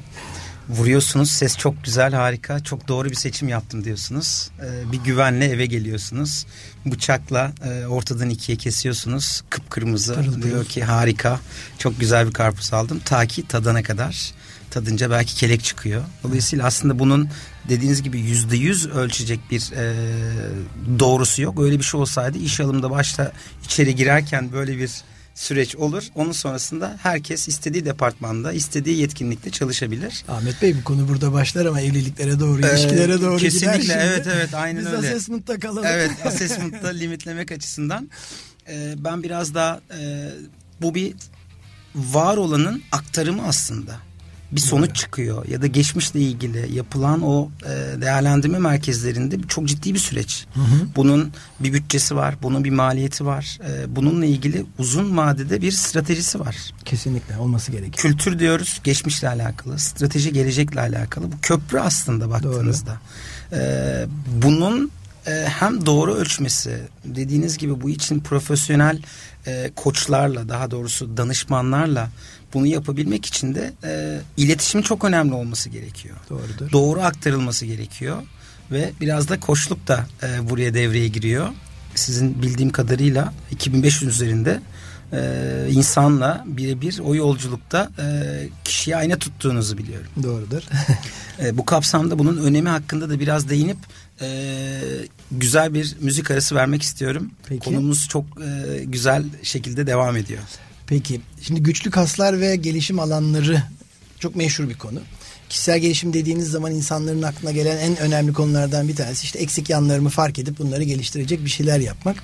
vuruyorsunuz. Ses çok güzel, harika. Çok doğru bir seçim yaptım diyorsunuz. Ee, bir güvenle eve geliyorsunuz. Bıçakla e, ortadan ikiye kesiyorsunuz. Kıpkırmızı. Pırıl diyor ki harika. Çok güzel bir karpuz aldım. Ta ki tadana kadar. Tadınca belki kelek çıkıyor. Dolayısıyla aslında bunun dediğiniz gibi yüzde yüz ölçecek bir e, doğrusu yok. Öyle bir şey olsaydı iş alımda başta içeri girerken böyle bir süreç olur. Onun sonrasında herkes istediği departmanda, istediği yetkinlikte çalışabilir. Ahmet Bey bu konu burada başlar ama evliliklere doğru, ee, ilişkilere doğru kesinlikle, gider. Kesinlikle evet evet aynen Biz öyle. Biz assessment'ta kalalım. Evet assessment'ta limitlemek açısından e, ben biraz daha e, bu bir var olanın aktarımı aslında bir sonuç çıkıyor ya da geçmişle ilgili yapılan o e, değerlendirme merkezlerinde çok ciddi bir süreç. Hı hı. Bunun bir bütçesi var, bunun bir maliyeti var. E, bununla ilgili uzun vadede bir stratejisi var. Kesinlikle olması gerekiyor. Kültür diyoruz, geçmişle alakalı, strateji gelecekle alakalı. Bu köprü aslında baktığınızda. E, bunun e, hem doğru ölçmesi, dediğiniz gibi bu için profesyonel e, koçlarla, daha doğrusu danışmanlarla bunu yapabilmek için de e, iletişimin çok önemli olması gerekiyor. Doğrudur. Doğru aktarılması gerekiyor ve biraz da koçluk da e, buraya devreye giriyor. Sizin bildiğim kadarıyla 2500 üzerinde e, insanla birebir o yolculukta e, kişiyi ayna tuttuğunuzu biliyorum. Doğrudur. e, bu kapsamda bunun önemi hakkında da biraz değinip e, güzel bir müzik arası vermek istiyorum. Peki. Konumuz çok e, güzel şekilde devam ediyor. Peki şimdi güçlü kaslar ve gelişim alanları çok meşhur bir konu. Kişisel gelişim dediğiniz zaman insanların aklına gelen en önemli konulardan bir tanesi işte eksik yanlarımı fark edip bunları geliştirecek bir şeyler yapmak.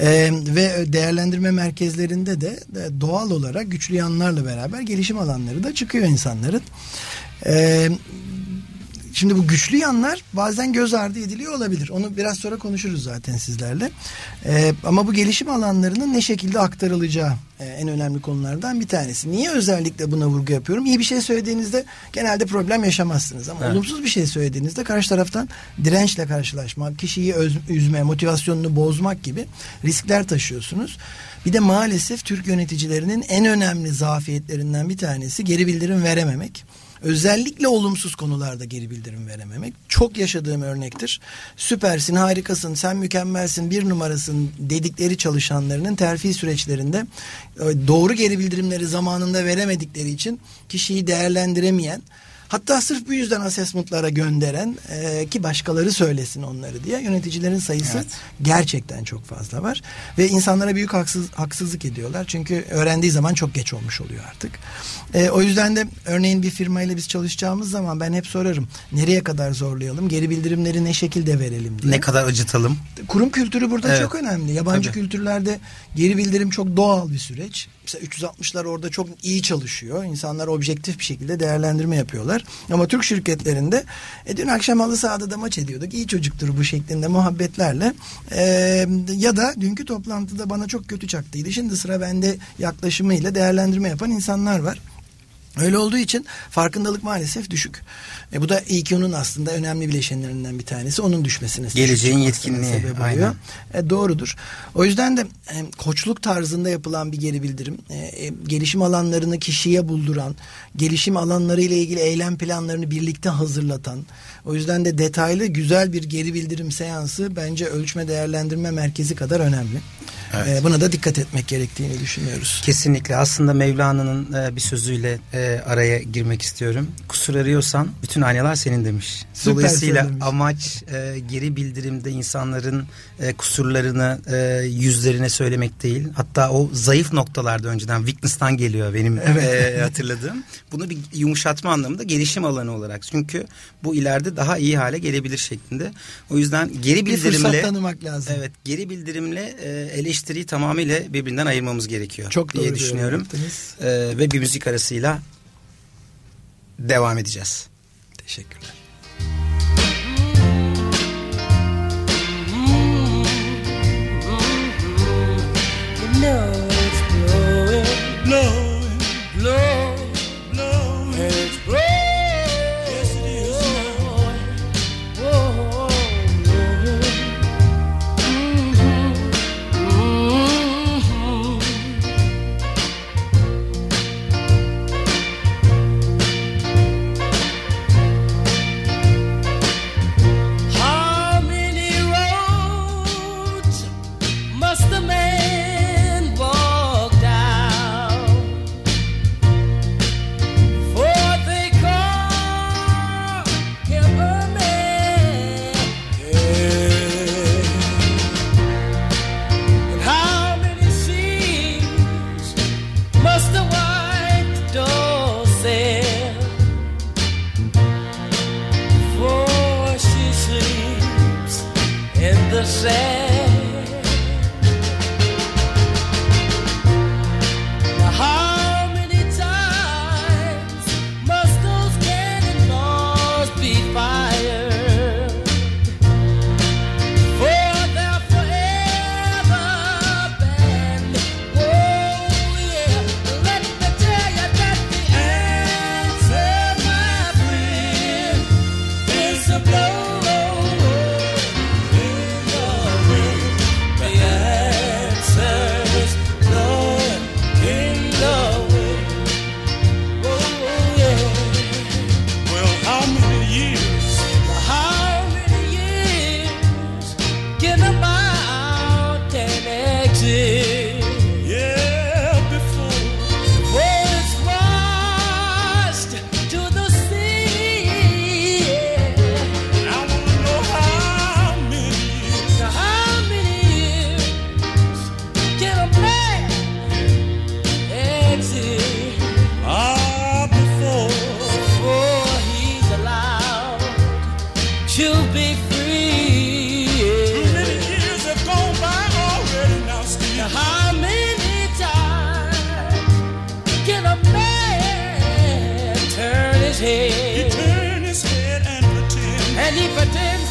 Ee, ve değerlendirme merkezlerinde de, doğal olarak güçlü yanlarla beraber gelişim alanları da çıkıyor insanların. Ee, Şimdi bu güçlü yanlar bazen göz ardı ediliyor olabilir. Onu biraz sonra konuşuruz zaten sizlerle. Ee, ama bu gelişim alanlarının ne şekilde aktarılacağı e, en önemli konulardan bir tanesi. Niye özellikle buna vurgu yapıyorum? İyi bir şey söylediğinizde genelde problem yaşamazsınız. Ama evet. olumsuz bir şey söylediğinizde karşı taraftan dirençle karşılaşmak, kişiyi öz, üzme, motivasyonunu bozmak gibi riskler taşıyorsunuz. Bir de maalesef Türk yöneticilerinin en önemli zafiyetlerinden bir tanesi geri bildirim verememek. Özellikle olumsuz konularda geri bildirim verememek. Çok yaşadığım örnektir. Süpersin, harikasın, sen mükemmelsin, bir numarasın dedikleri çalışanlarının terfi süreçlerinde e, doğru geri bildirimleri zamanında veremedikleri için kişiyi değerlendiremeyen Hatta sırf bu yüzden assessment'lara gönderen e, ki başkaları söylesin onları diye yöneticilerin sayısı evet. gerçekten çok fazla var. Ve insanlara büyük haksız, haksızlık ediyorlar. Çünkü öğrendiği zaman çok geç olmuş oluyor artık. E, o yüzden de örneğin bir firmayla biz çalışacağımız zaman ben hep sorarım. Nereye kadar zorlayalım? Geri bildirimleri ne şekilde verelim diye. Ne kadar acıtalım? Kurum kültürü burada evet. çok önemli. Yabancı Tabii. kültürlerde geri bildirim çok doğal bir süreç. Mesela 360'lar orada çok iyi çalışıyor. İnsanlar objektif bir şekilde değerlendirme yapıyorlar. Var. Ama Türk şirketlerinde e, dün akşam halı sahada da maç ediyorduk. İyi çocuktur bu şeklinde muhabbetlerle. E, ya da dünkü toplantıda bana çok kötü çaktıydı. Şimdi sıra bende yaklaşımıyla değerlendirme yapan insanlar var. Öyle olduğu için farkındalık maalesef düşük. E, bu da EQ'nun aslında önemli bileşenlerinden bir tanesi. Onun düşmesine Geleceğin yetkinliği. sebep oluyor. E, doğrudur. O yüzden de e, koçluk tarzında yapılan bir geri bildirim, e, e, gelişim alanlarını kişiye bulduran, gelişim alanları ile ilgili eylem planlarını birlikte hazırlatan, o yüzden de detaylı güzel bir geri bildirim seansı bence ölçme değerlendirme merkezi kadar önemli. Evet. E, buna da dikkat etmek gerektiğini düşünüyoruz. Kesinlikle. Aslında Mevlana'nın e, bir sözüyle e, araya girmek istiyorum. Kusur arıyorsan bütün aynalar senin demiş. Süper Dolayısıyla söylemiş. amaç e, geri bildirimde insanların e, kusurlarını e, yüzlerine söylemek değil. Hatta o zayıf noktalarda önceden weakness'tan geliyor benim evet. e, hatırladığım. Bunu bir yumuşatma anlamında gelişim alanı olarak. Çünkü bu ileride daha iyi hale gelebilir şeklinde. O yüzden geri bildirimle... Bir tanımak lazım. Evet geri bildirimle e, eleştiriyi tamamıyla birbirinden ayırmamız gerekiyor. Çok diye düşünüyorum. E, ve bir müzik arasıyla devam edeceğiz. Teşekkürler. It's blowing, blowing, blowing. his head. He turned his head and pretended. And he pretends.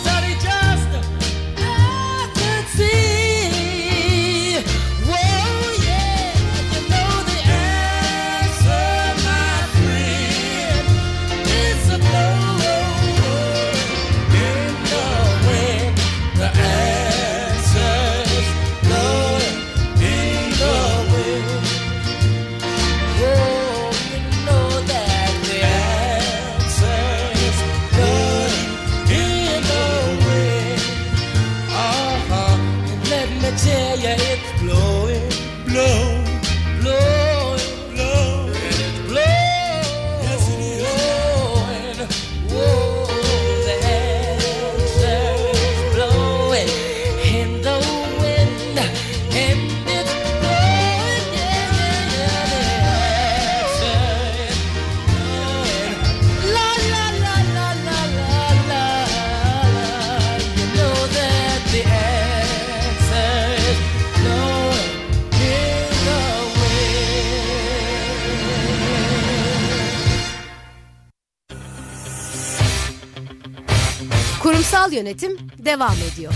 Yönetim devam ediyor.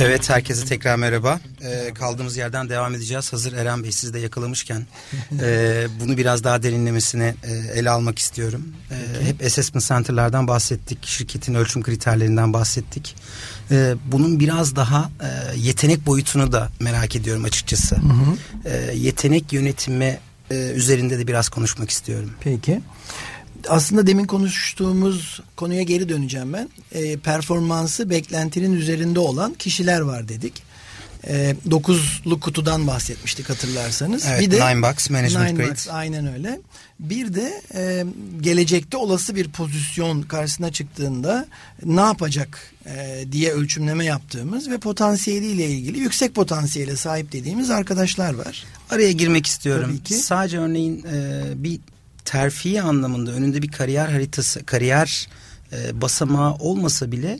Evet herkese tekrar merhaba. Ee, kaldığımız yerden devam edeceğiz. Hazır Eren Bey sizi de yakalamışken e, bunu biraz daha derinlemesine e, ele almak istiyorum. E, hep assessment center'lardan bahsettik. Şirketin ölçüm kriterlerinden bahsettik. E, bunun biraz daha e, yetenek boyutunu da merak ediyorum açıkçası. Hı hı. E, yetenek yönetimi e, üzerinde de biraz konuşmak istiyorum. Peki aslında demin konuştuğumuz konuya geri döneceğim ben. E, performansı beklentinin üzerinde olan kişiler var dedik. E, dokuzlu kutudan bahsetmiştik hatırlarsanız. Evet, bir de Nine Box Management nine Grade. Box, aynen öyle. Bir de e, gelecekte olası bir pozisyon karşısına çıktığında ne yapacak e, diye ölçümleme yaptığımız ve potansiyeliyle ilgili yüksek potansiyele sahip dediğimiz arkadaşlar var. Araya girmek istiyorum. Tabii ki. Sadece örneğin e, bir terfi anlamında önünde bir kariyer haritası, kariyer e, basamağı olmasa bile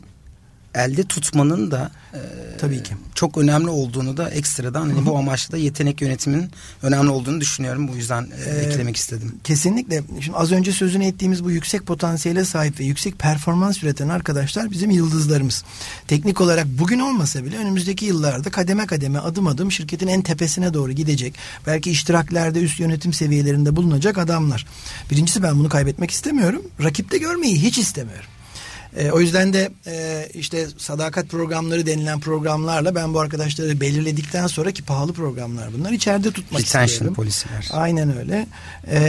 elde tutmanın da e, tabii ki çok önemli olduğunu da ekstradan hani bu amaçla yetenek yönetiminin önemli olduğunu düşünüyorum. Bu yüzden e, ee, eklemek istedim. Kesinlikle. Şimdi az önce sözünü ettiğimiz bu yüksek potansiyele sahip ve yüksek performans üreten arkadaşlar bizim yıldızlarımız. Teknik olarak bugün olmasa bile önümüzdeki yıllarda kademe kademe adım adım şirketin en tepesine doğru gidecek. Belki iştiraklerde üst yönetim seviyelerinde bulunacak adamlar. Birincisi ben bunu kaybetmek istemiyorum. Rakipte görmeyi hiç istemiyorum. E, o yüzden de e, işte sadakat programları denilen programlarla ben bu arkadaşları belirledikten sonra ki pahalı programlar bunlar içeride tutmak Retention istiyorum. polisiler. Aynen öyle. E,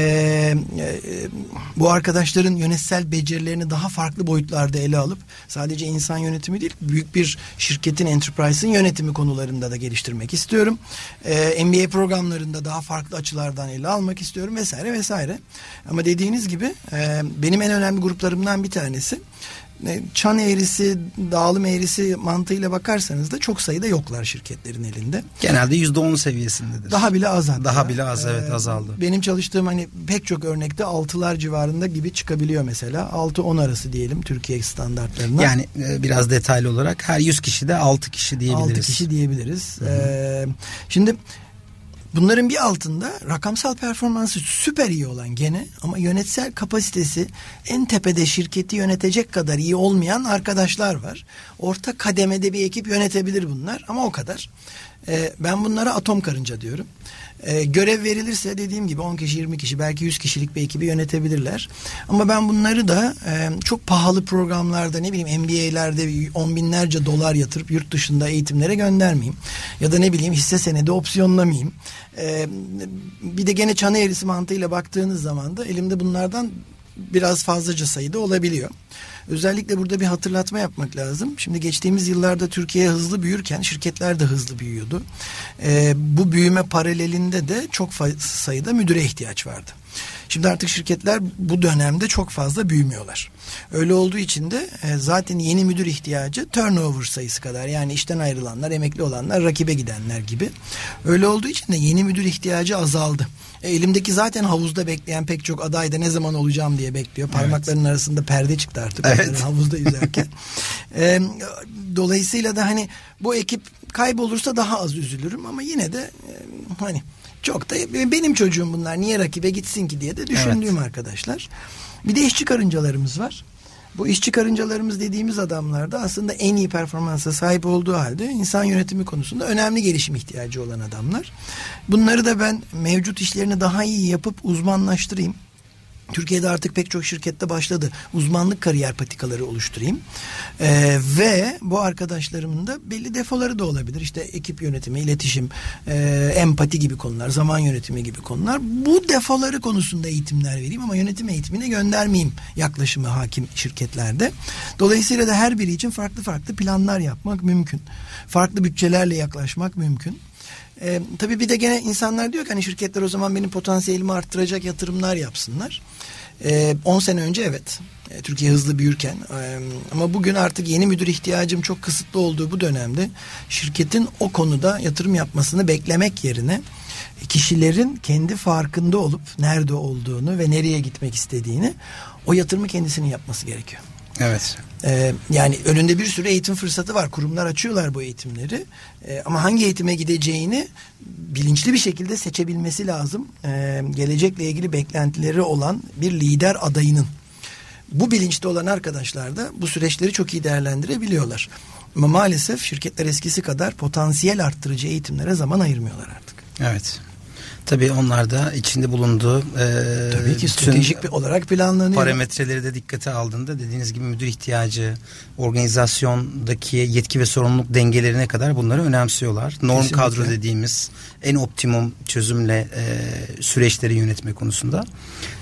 e, bu arkadaşların yönetsel becerilerini daha farklı boyutlarda ele alıp sadece insan yönetimi değil büyük bir şirketin enterprise'ın yönetimi konularında da geliştirmek istiyorum. E, MBA programlarında daha farklı açılardan ele almak istiyorum vesaire vesaire. Ama dediğiniz gibi e, benim en önemli gruplarımdan bir tanesi çan eğrisi, dağılım eğrisi mantığıyla bakarsanız da çok sayıda yoklar şirketlerin elinde. Genelde yüzde on seviyesindedir. Daha bile az hatta. Daha bile az evet ee, azaldı. Benim çalıştığım hani pek çok örnekte altılar civarında gibi çıkabiliyor mesela. Altı on arası diyelim Türkiye standartlarına. Yani e, biraz detaylı olarak her yüz kişide altı kişi diyebiliriz. Altı kişi diyebiliriz. Ee, şimdi Bunların bir altında rakamsal performansı süper iyi olan gene ama yönetsel kapasitesi en tepede şirketi yönetecek kadar iyi olmayan arkadaşlar var. Orta kademede bir ekip yönetebilir bunlar ama o kadar. Ee, ben bunlara atom karınca diyorum. E, görev verilirse dediğim gibi 10 kişi 20 kişi belki 100 kişilik bir ekibi yönetebilirler. Ama ben bunları da e, çok pahalı programlarda ne bileyim MBA'lerde on binlerce dolar yatırıp yurt dışında eğitimlere göndermeyeyim. Ya da ne bileyim hisse senedi opsiyonlamayayım. E, bir de gene çana eğrisi mantığıyla baktığınız zaman da elimde bunlardan biraz fazlaca sayıda olabiliyor. Özellikle burada bir hatırlatma yapmak lazım. Şimdi geçtiğimiz yıllarda Türkiye hızlı büyürken şirketler de hızlı büyüyordu. Ee, bu büyüme paralelinde de çok sayıda müdüre ihtiyaç vardı. Şimdi artık şirketler bu dönemde çok fazla büyümüyorlar. Öyle olduğu için de e, zaten yeni müdür ihtiyacı turnover sayısı kadar. Yani işten ayrılanlar, emekli olanlar, rakibe gidenler gibi. Öyle olduğu için de yeni müdür ihtiyacı azaldı. E, elimdeki zaten havuzda bekleyen pek çok aday da ne zaman olacağım diye bekliyor. Parmaklarının evet. arasında perde çıktı artık evet. havuzda yüzerken. e, dolayısıyla da hani bu ekip kaybolursa daha az üzülürüm ama yine de e, hani çok da benim çocuğum bunlar niye rakibe gitsin ki diye de düşündüğüm evet. arkadaşlar. Bir de işçi karıncalarımız var. Bu işçi karıncalarımız dediğimiz adamlar da aslında en iyi performansa sahip olduğu halde insan yönetimi konusunda önemli gelişim ihtiyacı olan adamlar. Bunları da ben mevcut işlerini daha iyi yapıp uzmanlaştırayım Türkiye'de artık pek çok şirkette başladı. Uzmanlık kariyer patikaları oluşturayım. Ee, ve bu arkadaşlarımın da belli defoları da olabilir. İşte ekip yönetimi, iletişim, e, empati gibi konular, zaman yönetimi gibi konular. Bu defoları konusunda eğitimler vereyim ama yönetim eğitimine göndermeyeyim yaklaşımı hakim şirketlerde. Dolayısıyla da her biri için farklı farklı planlar yapmak mümkün. Farklı bütçelerle yaklaşmak mümkün. E, tabii bir de gene insanlar diyor ki hani şirketler o zaman benim potansiyelimi arttıracak yatırımlar yapsınlar. 10 e, sene önce evet e, Türkiye hızlı büyürken e, ama bugün artık yeni müdür ihtiyacım çok kısıtlı olduğu bu dönemde şirketin o konuda yatırım yapmasını beklemek yerine kişilerin kendi farkında olup nerede olduğunu ve nereye gitmek istediğini o yatırımı kendisinin yapması gerekiyor. Evet. Ee, yani önünde bir sürü eğitim fırsatı var. Kurumlar açıyorlar bu eğitimleri. Ee, ama hangi eğitime gideceğini bilinçli bir şekilde seçebilmesi lazım. Ee, gelecekle ilgili beklentileri olan bir lider adayının. Bu bilinçte olan arkadaşlar da bu süreçleri çok iyi değerlendirebiliyorlar. Ama maalesef şirketler eskisi kadar potansiyel arttırıcı eğitimlere zaman ayırmıyorlar artık. Evet. Tabii onlar da içinde bulunduğu e, Tabii ki stratejik bir olarak planlanıyor. Parametreleri de dikkate aldığında dediğiniz gibi müdür ihtiyacı, organizasyondaki yetki ve sorumluluk dengelerine kadar bunları önemsiyorlar. Norm Kesinlikle. kadro dediğimiz en optimum çözümle e, süreçleri yönetme konusunda.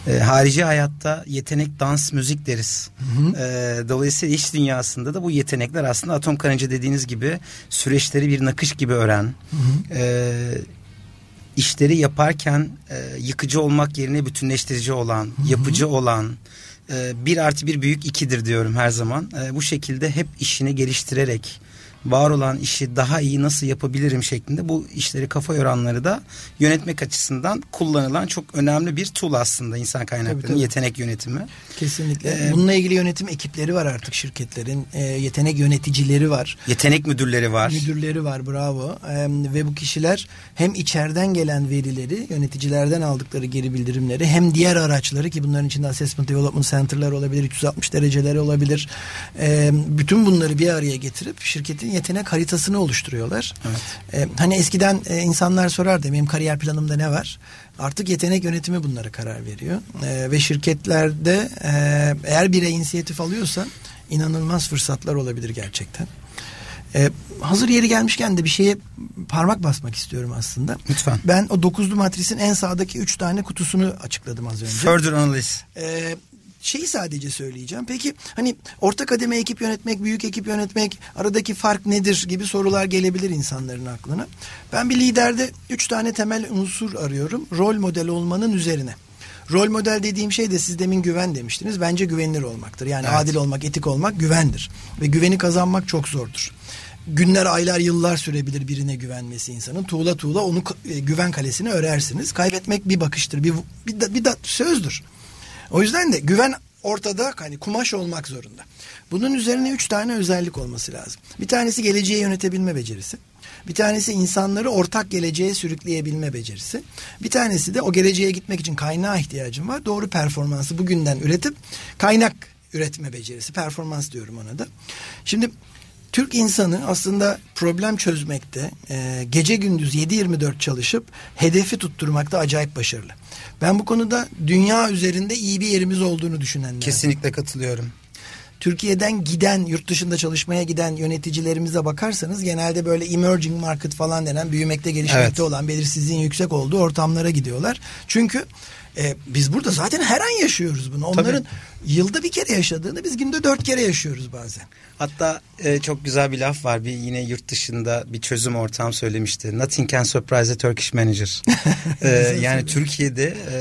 E, harici hayatta yetenek, dans, müzik deriz. E, dolayısıyla iş dünyasında da bu yetenekler aslında atom karınca dediğiniz gibi süreçleri bir nakış gibi öğren. E, işleri yaparken e, yıkıcı olmak yerine bütünleştirici olan, yapıcı olan, e, bir artı bir büyük ikidir diyorum her zaman. E, bu şekilde hep işini geliştirerek var olan işi daha iyi nasıl yapabilirim şeklinde bu işleri kafa yoranları da yönetmek açısından kullanılan çok önemli bir tool aslında insan kaynaklarının Tabii, tabii. yetenek yönetimi. Kesinlikle. Ee, Bununla ilgili yönetim ekipleri var artık şirketlerin. Ee, yetenek yöneticileri var. Yetenek müdürleri var. Müdürleri var bravo Ee, ve bu kişiler hem içeriden gelen verileri yöneticilerden aldıkları geri bildirimleri hem diğer araçları ki bunların içinde assessment development center'lar olabilir 360 dereceleri olabilir Ee, bütün bunları bir araya getirip şirketin yetenek haritasını oluşturuyorlar. Evet. Ee, hani eskiden e, insanlar sorardı benim kariyer planımda ne var? Artık yetenek yönetimi bunlara karar veriyor. Ee, ve şirketlerde e, eğer birey inisiyatif alıyorsa inanılmaz fırsatlar olabilir gerçekten. Ee, hazır yeri gelmişken de bir şeye parmak basmak istiyorum aslında. Lütfen. Ben o dokuzlu matrisin en sağdaki üç tane kutusunu açıkladım az önce. Further analiz. Ee, şeyi sadece söyleyeceğim. Peki hani orta kademe ekip yönetmek, büyük ekip yönetmek aradaki fark nedir gibi sorular gelebilir insanların aklına. Ben bir liderde üç tane temel unsur arıyorum. Rol model olmanın üzerine. Rol model dediğim şey de siz demin güven demiştiniz. Bence güvenilir olmaktır. Yani Evet. adil olmak, etik olmak güvendir. Ve güveni kazanmak çok zordur. Günler, aylar, yıllar sürebilir birine güvenmesi insanın. Tuğla tuğla onu e, güven kalesini örersiniz. Kaybetmek bir bakıştır, bir bir, da- bir da, sözdür. O yüzden de güven ortada hani kumaş olmak zorunda. Bunun üzerine üç tane özellik olması lazım. Bir tanesi geleceği yönetebilme becerisi. Bir tanesi insanları ortak geleceğe sürükleyebilme becerisi. Bir tanesi de o geleceğe gitmek için kaynağa ihtiyacım var. Doğru performansı bugünden üretip kaynak üretme becerisi. Performans diyorum ona da. Şimdi Türk insanı aslında problem çözmekte e, gece gündüz 7-24 çalışıp hedefi tutturmakta acayip başarılı. Ben bu konuda dünya üzerinde iyi bir yerimiz olduğunu düşünenler. Kesinlikle katılıyorum. Türkiye'den giden, yurt dışında çalışmaya giden yöneticilerimize bakarsanız genelde böyle emerging market falan denen büyümekte gelişmekte Evet. olan belirsizliğin yüksek olduğu ortamlara gidiyorlar. Çünkü e, biz burada zaten her an yaşıyoruz bunu. Onların yılda bir kere yaşadığını biz günde dört kere yaşıyoruz bazen. Hatta e, çok güzel bir laf var. Bir yine yurt dışında bir çözüm ortağım söylemişti. Nothing can surprise a Turkish manager. E, yani Türkiye'de e,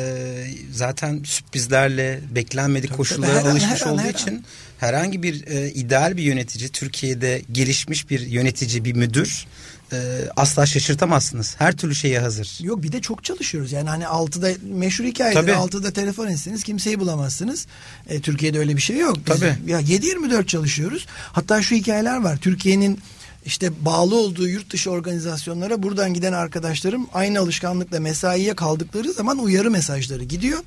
zaten sürprizlerle beklenmedik Tabii, koşullara tabii. Her an, alışmış her an, olduğu her an. için herhangi bir e, ideal bir yönetici Türkiye'de gelişmiş bir yönetici bir müdür e, asla şaşırtamazsınız. Her türlü şeye hazır. Yok bir de çok çalışıyoruz. Yani hani altıda meşhur hikayedir. Tabii. Altıda telefon etseniz kimseyi bulamazsınız. E, Türkiye'de öyle bir şey yok. Biz, Tabii. Ya 7-24 çalışıyoruz. Hatta şu hikayeler var. Türkiye'nin işte bağlı olduğu yurt dışı organizasyonlara buradan giden arkadaşlarım aynı alışkanlıkla mesaiye kaldıkları zaman uyarı mesajları gidiyor.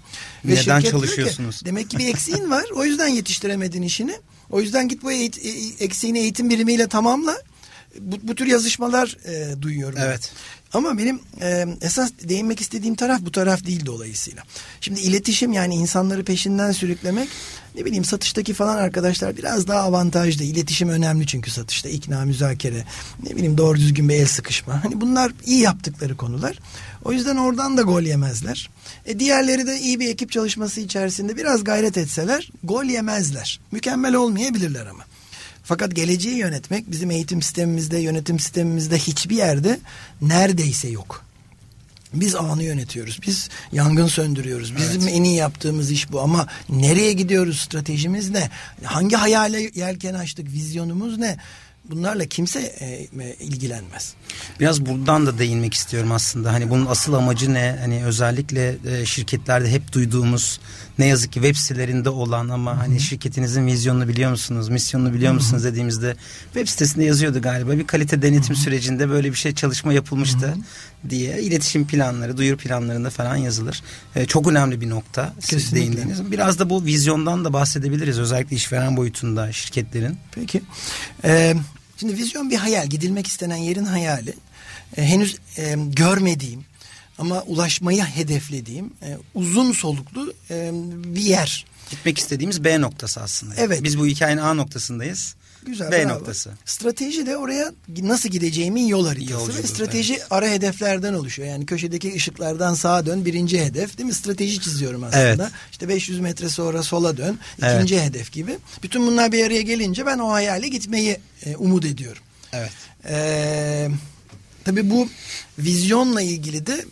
Neden şirket diyor ki, çalışıyorsunuz? demek ki bir eksiğin var. O yüzden yetiştiremedin işini. O yüzden git bu eğit- e- eksiğini eğitim birimiyle tamamla. Bu, bu tür yazışmalar e, duyuyorum. ben. Evet. Ama benim e, esas değinmek istediğim taraf bu taraf değil dolayısıyla. Şimdi iletişim yani insanları peşinden sürüklemek ne bileyim satıştaki falan arkadaşlar biraz daha avantajlı. İletişim önemli çünkü satışta ikna müzakere ne bileyim doğru düzgün bir el sıkışma. Hani bunlar iyi yaptıkları konular. O yüzden oradan da gol yemezler. E diğerleri de iyi bir ekip çalışması içerisinde biraz gayret etseler gol yemezler. Mükemmel olmayabilirler ama. Fakat geleceği yönetmek bizim eğitim sistemimizde, yönetim sistemimizde hiçbir yerde neredeyse yok. Biz anı yönetiyoruz. Biz yangın söndürüyoruz. Bizim en iyi yaptığımız iş bu ama nereye gidiyoruz? Stratejimiz ne? Hangi hayale yelken açtık? Vizyonumuz ne? bunlarla kimse e, ilgilenmez. Biraz buradan da değinmek istiyorum aslında. Hani bunun asıl amacı ne? Hani özellikle e, şirketlerde hep duyduğumuz ne yazık ki web sitelerinde olan ama Hı-hı. hani şirketinizin vizyonunu biliyor musunuz, misyonunu biliyor Hı-hı. musunuz dediğimizde web sitesinde yazıyordu galiba. Bir kalite denetim Hı-hı. sürecinde böyle bir şey çalışma yapılmıştı Hı-hı. diye iletişim planları, duyuru planlarında falan yazılır. E, çok önemli bir nokta siz değindiğiniz. Biraz da bu vizyondan da bahsedebiliriz özellikle işveren boyutunda şirketlerin. Peki. Ee, şimdi vizyon bir hayal, gidilmek istenen yerin hayali. Ee, henüz e, görmediğim ama ulaşmayı hedeflediğim e, uzun soluklu e, bir yer. Gitmek istediğimiz B noktası aslında. Evet. Biz bu hikayenin A noktasındayız. Güzel. B bravo. noktası. Strateji de oraya nasıl gideceğimin yol haritası. Yolculuk, ve strateji evet. ara hedeflerden oluşuyor. Yani köşedeki ışıklardan sağa dön birinci hedef değil mi? Strateji çiziyorum aslında. Evet. İşte 500 metre sonra sola dön ikinci evet. hedef gibi. Bütün bunlar bir araya gelince ben o hayale gitmeyi e, umut ediyorum. Evet. Ee, tabii bu vizyonla ilgili de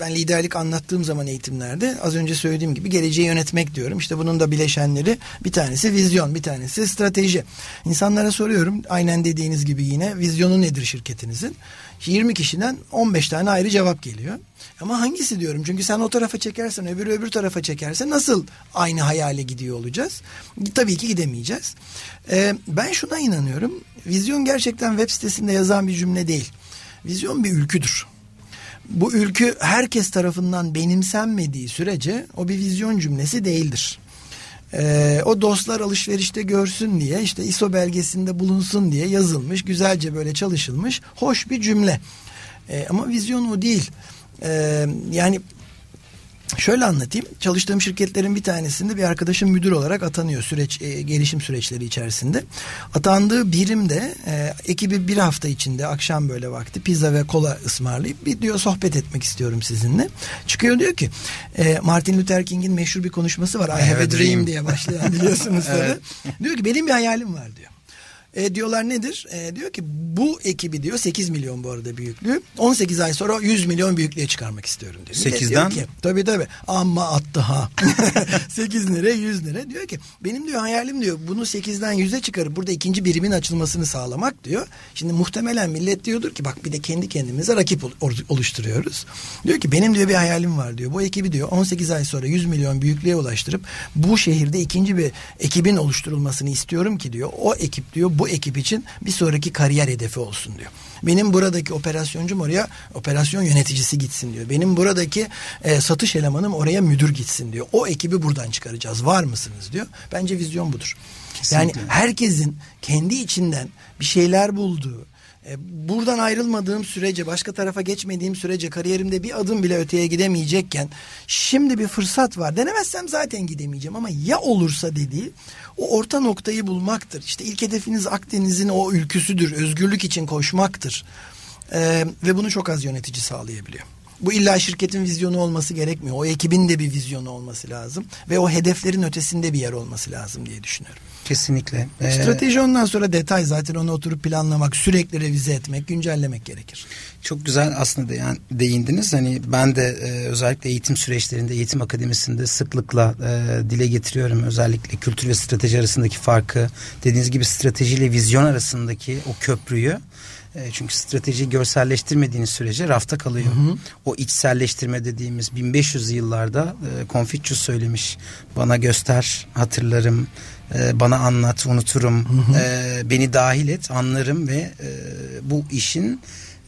ben liderlik anlattığım zaman eğitimlerde az önce söylediğim gibi geleceği yönetmek diyorum. İşte bunun da bileşenleri bir tanesi vizyon, bir tanesi strateji. İnsanlara soruyorum aynen dediğiniz gibi yine vizyonu nedir şirketinizin? 20 kişiden 15 tane ayrı cevap geliyor. Ama hangisi diyorum? Çünkü sen o tarafa çekersen öbürü öbür tarafa çekerse nasıl aynı hayale gidiyor olacağız? Tabii ki gidemeyeceğiz. Ee, ben şuna inanıyorum. Vizyon gerçekten web sitesinde yazan bir cümle değil. Vizyon bir ülküdür bu ülkü herkes tarafından benimsenmediği sürece o bir vizyon cümlesi değildir. Ee, o dostlar alışverişte görsün diye işte ISO belgesinde bulunsun diye yazılmış güzelce böyle çalışılmış hoş bir cümle. Ee, ama vizyon o değil. Ee, yani Şöyle anlatayım. Çalıştığım şirketlerin bir tanesinde bir arkadaşım müdür olarak atanıyor süreç e, gelişim süreçleri içerisinde. Atandığı birimde e, ekibi bir hafta içinde akşam böyle vakti pizza ve kola ısmarlayıp bir diyor sohbet etmek istiyorum sizinle. Çıkıyor diyor ki e, Martin Luther King'in meşhur bir konuşması var. I have a dream diye başlayan biliyorsunuz. evet. Diyor ki benim bir hayalim var diyor. E, diyorlar nedir? E, diyor ki bu ekibi diyor 8 milyon bu arada büyüklüğü. 18 ay sonra 100 milyon büyüklüğe çıkarmak istiyorum diyor. 8'den? Diyor ki, tabii tabii ama attı ha. 8 lira 100 lira diyor ki benim diyor hayalim diyor bunu 8'den 100'e çıkarıp burada ikinci birimin açılmasını sağlamak diyor. Şimdi muhtemelen millet diyordur ki bak bir de kendi kendimize rakip oluşturuyoruz. Diyor ki benim diyor bir hayalim var diyor. Bu ekibi diyor 18 ay sonra 100 milyon büyüklüğe ulaştırıp bu şehirde ikinci bir ekibin oluşturulmasını istiyorum ki diyor. O ekip diyor bu ekip için bir sonraki kariyer hedefi olsun diyor. Benim buradaki operasyoncum oraya operasyon yöneticisi gitsin diyor. Benim buradaki e, satış elemanım oraya müdür gitsin diyor. O ekibi buradan çıkaracağız. Var mısınız diyor. Bence vizyon budur. Kesinlikle. Yani herkesin kendi içinden bir şeyler bulduğu, e, buradan ayrılmadığım sürece başka tarafa geçmediğim sürece kariyerimde bir adım bile öteye gidemeyecekken şimdi bir fırsat var denemezsem zaten gidemeyeceğim ama ya olursa dediği o orta noktayı bulmaktır. İşte ilk hedefiniz Akdeniz'in o ülküsüdür özgürlük için koşmaktır ee, ve bunu çok az yönetici sağlayabiliyor. Bu illa şirketin vizyonu olması gerekmiyor. O ekibin de bir vizyonu olması lazım. Ve o hedeflerin ötesinde bir yer olması lazım diye düşünüyorum. Kesinlikle. Ee, Strateji ondan sonra detay zaten onu oturup planlamak, sürekli revize etmek, güncellemek gerekir. Çok güzel aslında yani değindiniz. Hani ben de e, özellikle eğitim süreçlerinde, eğitim akademisinde sıklıkla e, dile getiriyorum. Özellikle kültür ve strateji arasındaki farkı, dediğiniz gibi strateji ile vizyon arasındaki o köprüyü e, çünkü strateji görselleştirmediğiniz sürece rafta kalıyor. Hı hı. O içselleştirme dediğimiz 1500 yıllarda e, Confucius söylemiş. Bana göster, hatırlarım, e, bana anlat, unuturum, hı hı. E, beni dahil et, anlarım ve e, bu işin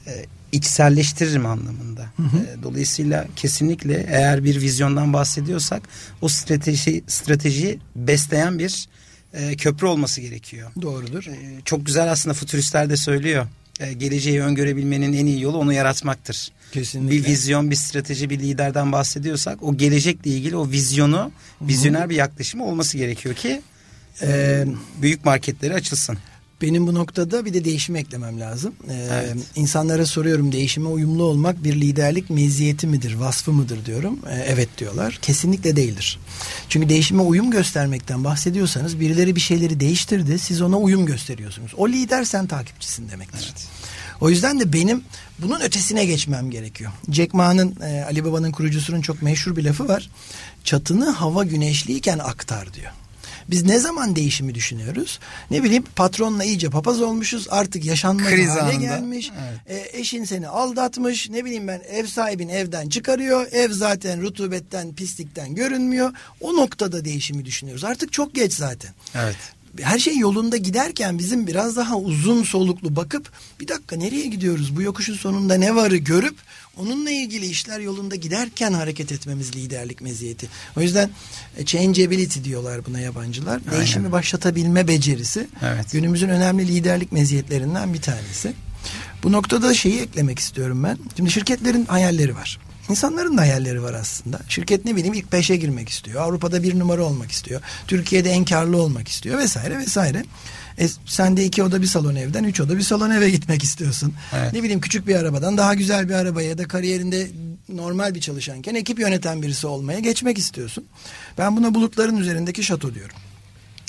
e, içselleştiririm anlamında. Hı hı. E, dolayısıyla kesinlikle eğer bir vizyondan bahsediyorsak o strateji strateji besleyen bir e, köprü olması gerekiyor. Doğrudur. E, çok güzel aslında futuristler de söylüyor. E, geleceği öngörebilmenin en iyi yolu onu yaratmaktır. Kesinlikle. Bir vizyon, bir strateji, bir liderden bahsediyorsak o gelecekle ilgili o vizyonu, vizyoner bir yaklaşımı olması gerekiyor ki e, büyük marketleri açılsın. Benim bu noktada bir de değişim eklemem lazım. Ee, evet. İnsanlara soruyorum değişime uyumlu olmak bir liderlik meziyeti midir, vasfı mıdır diyorum. Ee, evet diyorlar. Kesinlikle değildir. Çünkü değişime uyum göstermekten bahsediyorsanız birileri bir şeyleri değiştirdi. Siz ona uyum gösteriyorsunuz. O lider sen takipçisin demektir. Evet. O yüzden de benim bunun ötesine geçmem gerekiyor. Jack Ma'nın e, Ali Baba'nın kurucusunun çok meşhur bir lafı var. Çatını hava güneşliyken aktar diyor Biz ne zaman değişimi düşünüyoruz? Ne bileyim patronla iyice papaz olmuşuz. Artık yaşanmaz Kriz hale anında. gelmiş. Evet. E, eşin seni aldatmış. Ne bileyim ben ev sahibin evden çıkarıyor. Ev zaten rutubetten, pislikten görünmüyor. O noktada değişimi düşünüyoruz. Artık çok geç zaten. Evet. Her şey yolunda giderken bizim biraz daha uzun soluklu bakıp bir dakika nereye gidiyoruz? Bu yokuşun sonunda ne varı görüp onunla ilgili işler yolunda giderken hareket etmemiz liderlik meziyeti. O yüzden e, changeability diyorlar buna yabancılar. Aynen. Değişimi başlatabilme becerisi. Evet. Günümüzün önemli liderlik meziyetlerinden bir tanesi. Bu noktada şeyi eklemek istiyorum ben. Şimdi şirketlerin hayalleri var. İnsanların da hayalleri var aslında. Şirket ne bileyim ilk beşe girmek istiyor. Avrupa'da bir numara olmak istiyor. Türkiye'de en karlı olmak istiyor vesaire vesaire. E, sen de iki oda bir salon evden üç oda bir salon eve gitmek istiyorsun. Evet. Ne bileyim küçük bir arabadan daha güzel bir arabaya ya da kariyerinde normal bir çalışanken ekip yöneten birisi olmaya geçmek istiyorsun. Ben buna bulutların üzerindeki şato diyorum.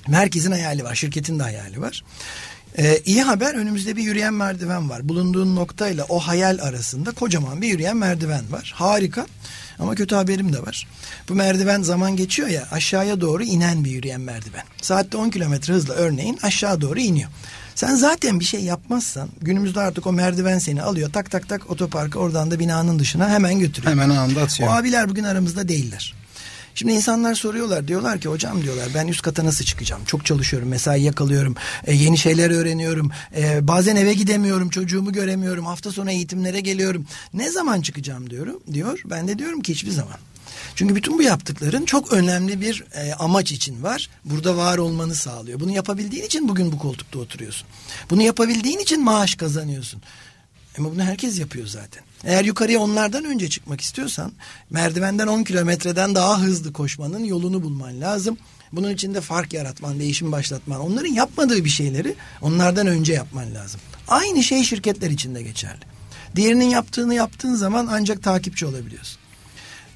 Herkesin hayali var, şirketin de hayali var. Ee, iyi haber önümüzde bir yürüyen merdiven var. Bulunduğun noktayla o hayal arasında kocaman bir yürüyen merdiven var. Harika. Ama kötü haberim de var. Bu merdiven zaman geçiyor ya aşağıya doğru inen bir yürüyen merdiven. Saatte 10 kilometre hızla örneğin aşağı doğru iniyor. Sen zaten bir şey yapmazsan günümüzde artık o merdiven seni alıyor tak tak tak otoparka oradan da binanın dışına hemen götürüyor. Hemen anında atıyor. O abiler bugün aramızda değiller. Şimdi insanlar soruyorlar diyorlar ki hocam diyorlar ben üst kata nasıl çıkacağım? Çok çalışıyorum mesai yakalıyorum e, yeni şeyler öğreniyorum e, bazen eve gidemiyorum çocuğumu göremiyorum hafta sonu eğitimlere geliyorum. Ne zaman çıkacağım diyorum diyor ben de diyorum ki hiçbir zaman. Çünkü bütün bu yaptıkların çok önemli bir e, amaç için var. Burada var olmanı sağlıyor. Bunu yapabildiğin için bugün bu koltukta oturuyorsun. Bunu yapabildiğin için maaş kazanıyorsun. Ama bunu herkes yapıyor zaten. Eğer yukarıya onlardan önce çıkmak istiyorsan merdivenden 10 kilometreden daha hızlı koşmanın yolunu bulman lazım. Bunun için de fark yaratman, değişim başlatman. Onların yapmadığı bir şeyleri onlardan önce yapman lazım. Aynı şey şirketler için de geçerli. Diğerinin yaptığını yaptığın zaman ancak takipçi olabiliyorsun.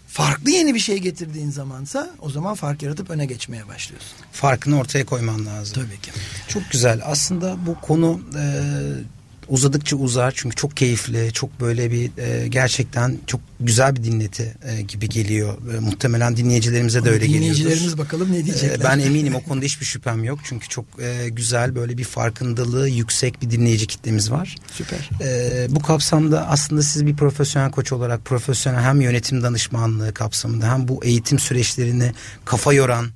Farklı yeni bir şey getirdiğin zamansa o zaman fark yaratıp öne geçmeye başlıyorsun. Farkını ortaya koyman lazım. Tabii ki. Çok güzel. Aslında bu konu e, uzadıkça uzar çünkü çok keyifli, çok böyle bir e, gerçekten çok güzel bir dinleti e, gibi geliyor. E, muhtemelen dinleyicilerimize de öyle geliyordur. Dinleyicilerimiz bakalım ne diyecekler. E, ben eminim o konuda hiçbir şüphem yok. Çünkü çok e, güzel böyle bir farkındalığı yüksek bir dinleyici kitlemiz var. Süper. E, bu kapsamda aslında siz bir profesyonel koç olarak profesyonel hem yönetim danışmanlığı kapsamında hem bu eğitim süreçlerini kafa yoran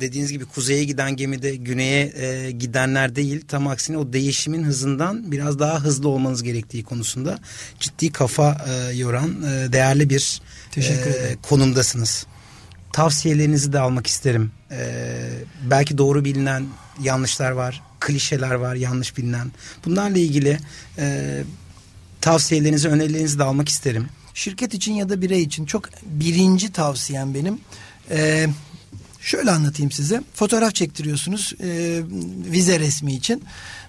dediğiniz gibi kuzeye giden gemide güneye e, gidenler değil tam aksine o değişimin hızından biraz daha hızlı olmanız gerektiği konusunda ciddi kafa e, yoran e, değerli bir Teşekkür e, konumdasınız. Tavsiyelerinizi de almak isterim. E, belki doğru bilinen yanlışlar var, klişeler var, yanlış bilinen. Bunlarla ilgili e, tavsiyelerinizi, önerilerinizi de almak isterim. şirket için ya da birey için çok birinci tavsiyem benim. Ee, şöyle anlatayım size. Fotoğraf çektiriyorsunuz e, vize resmi için.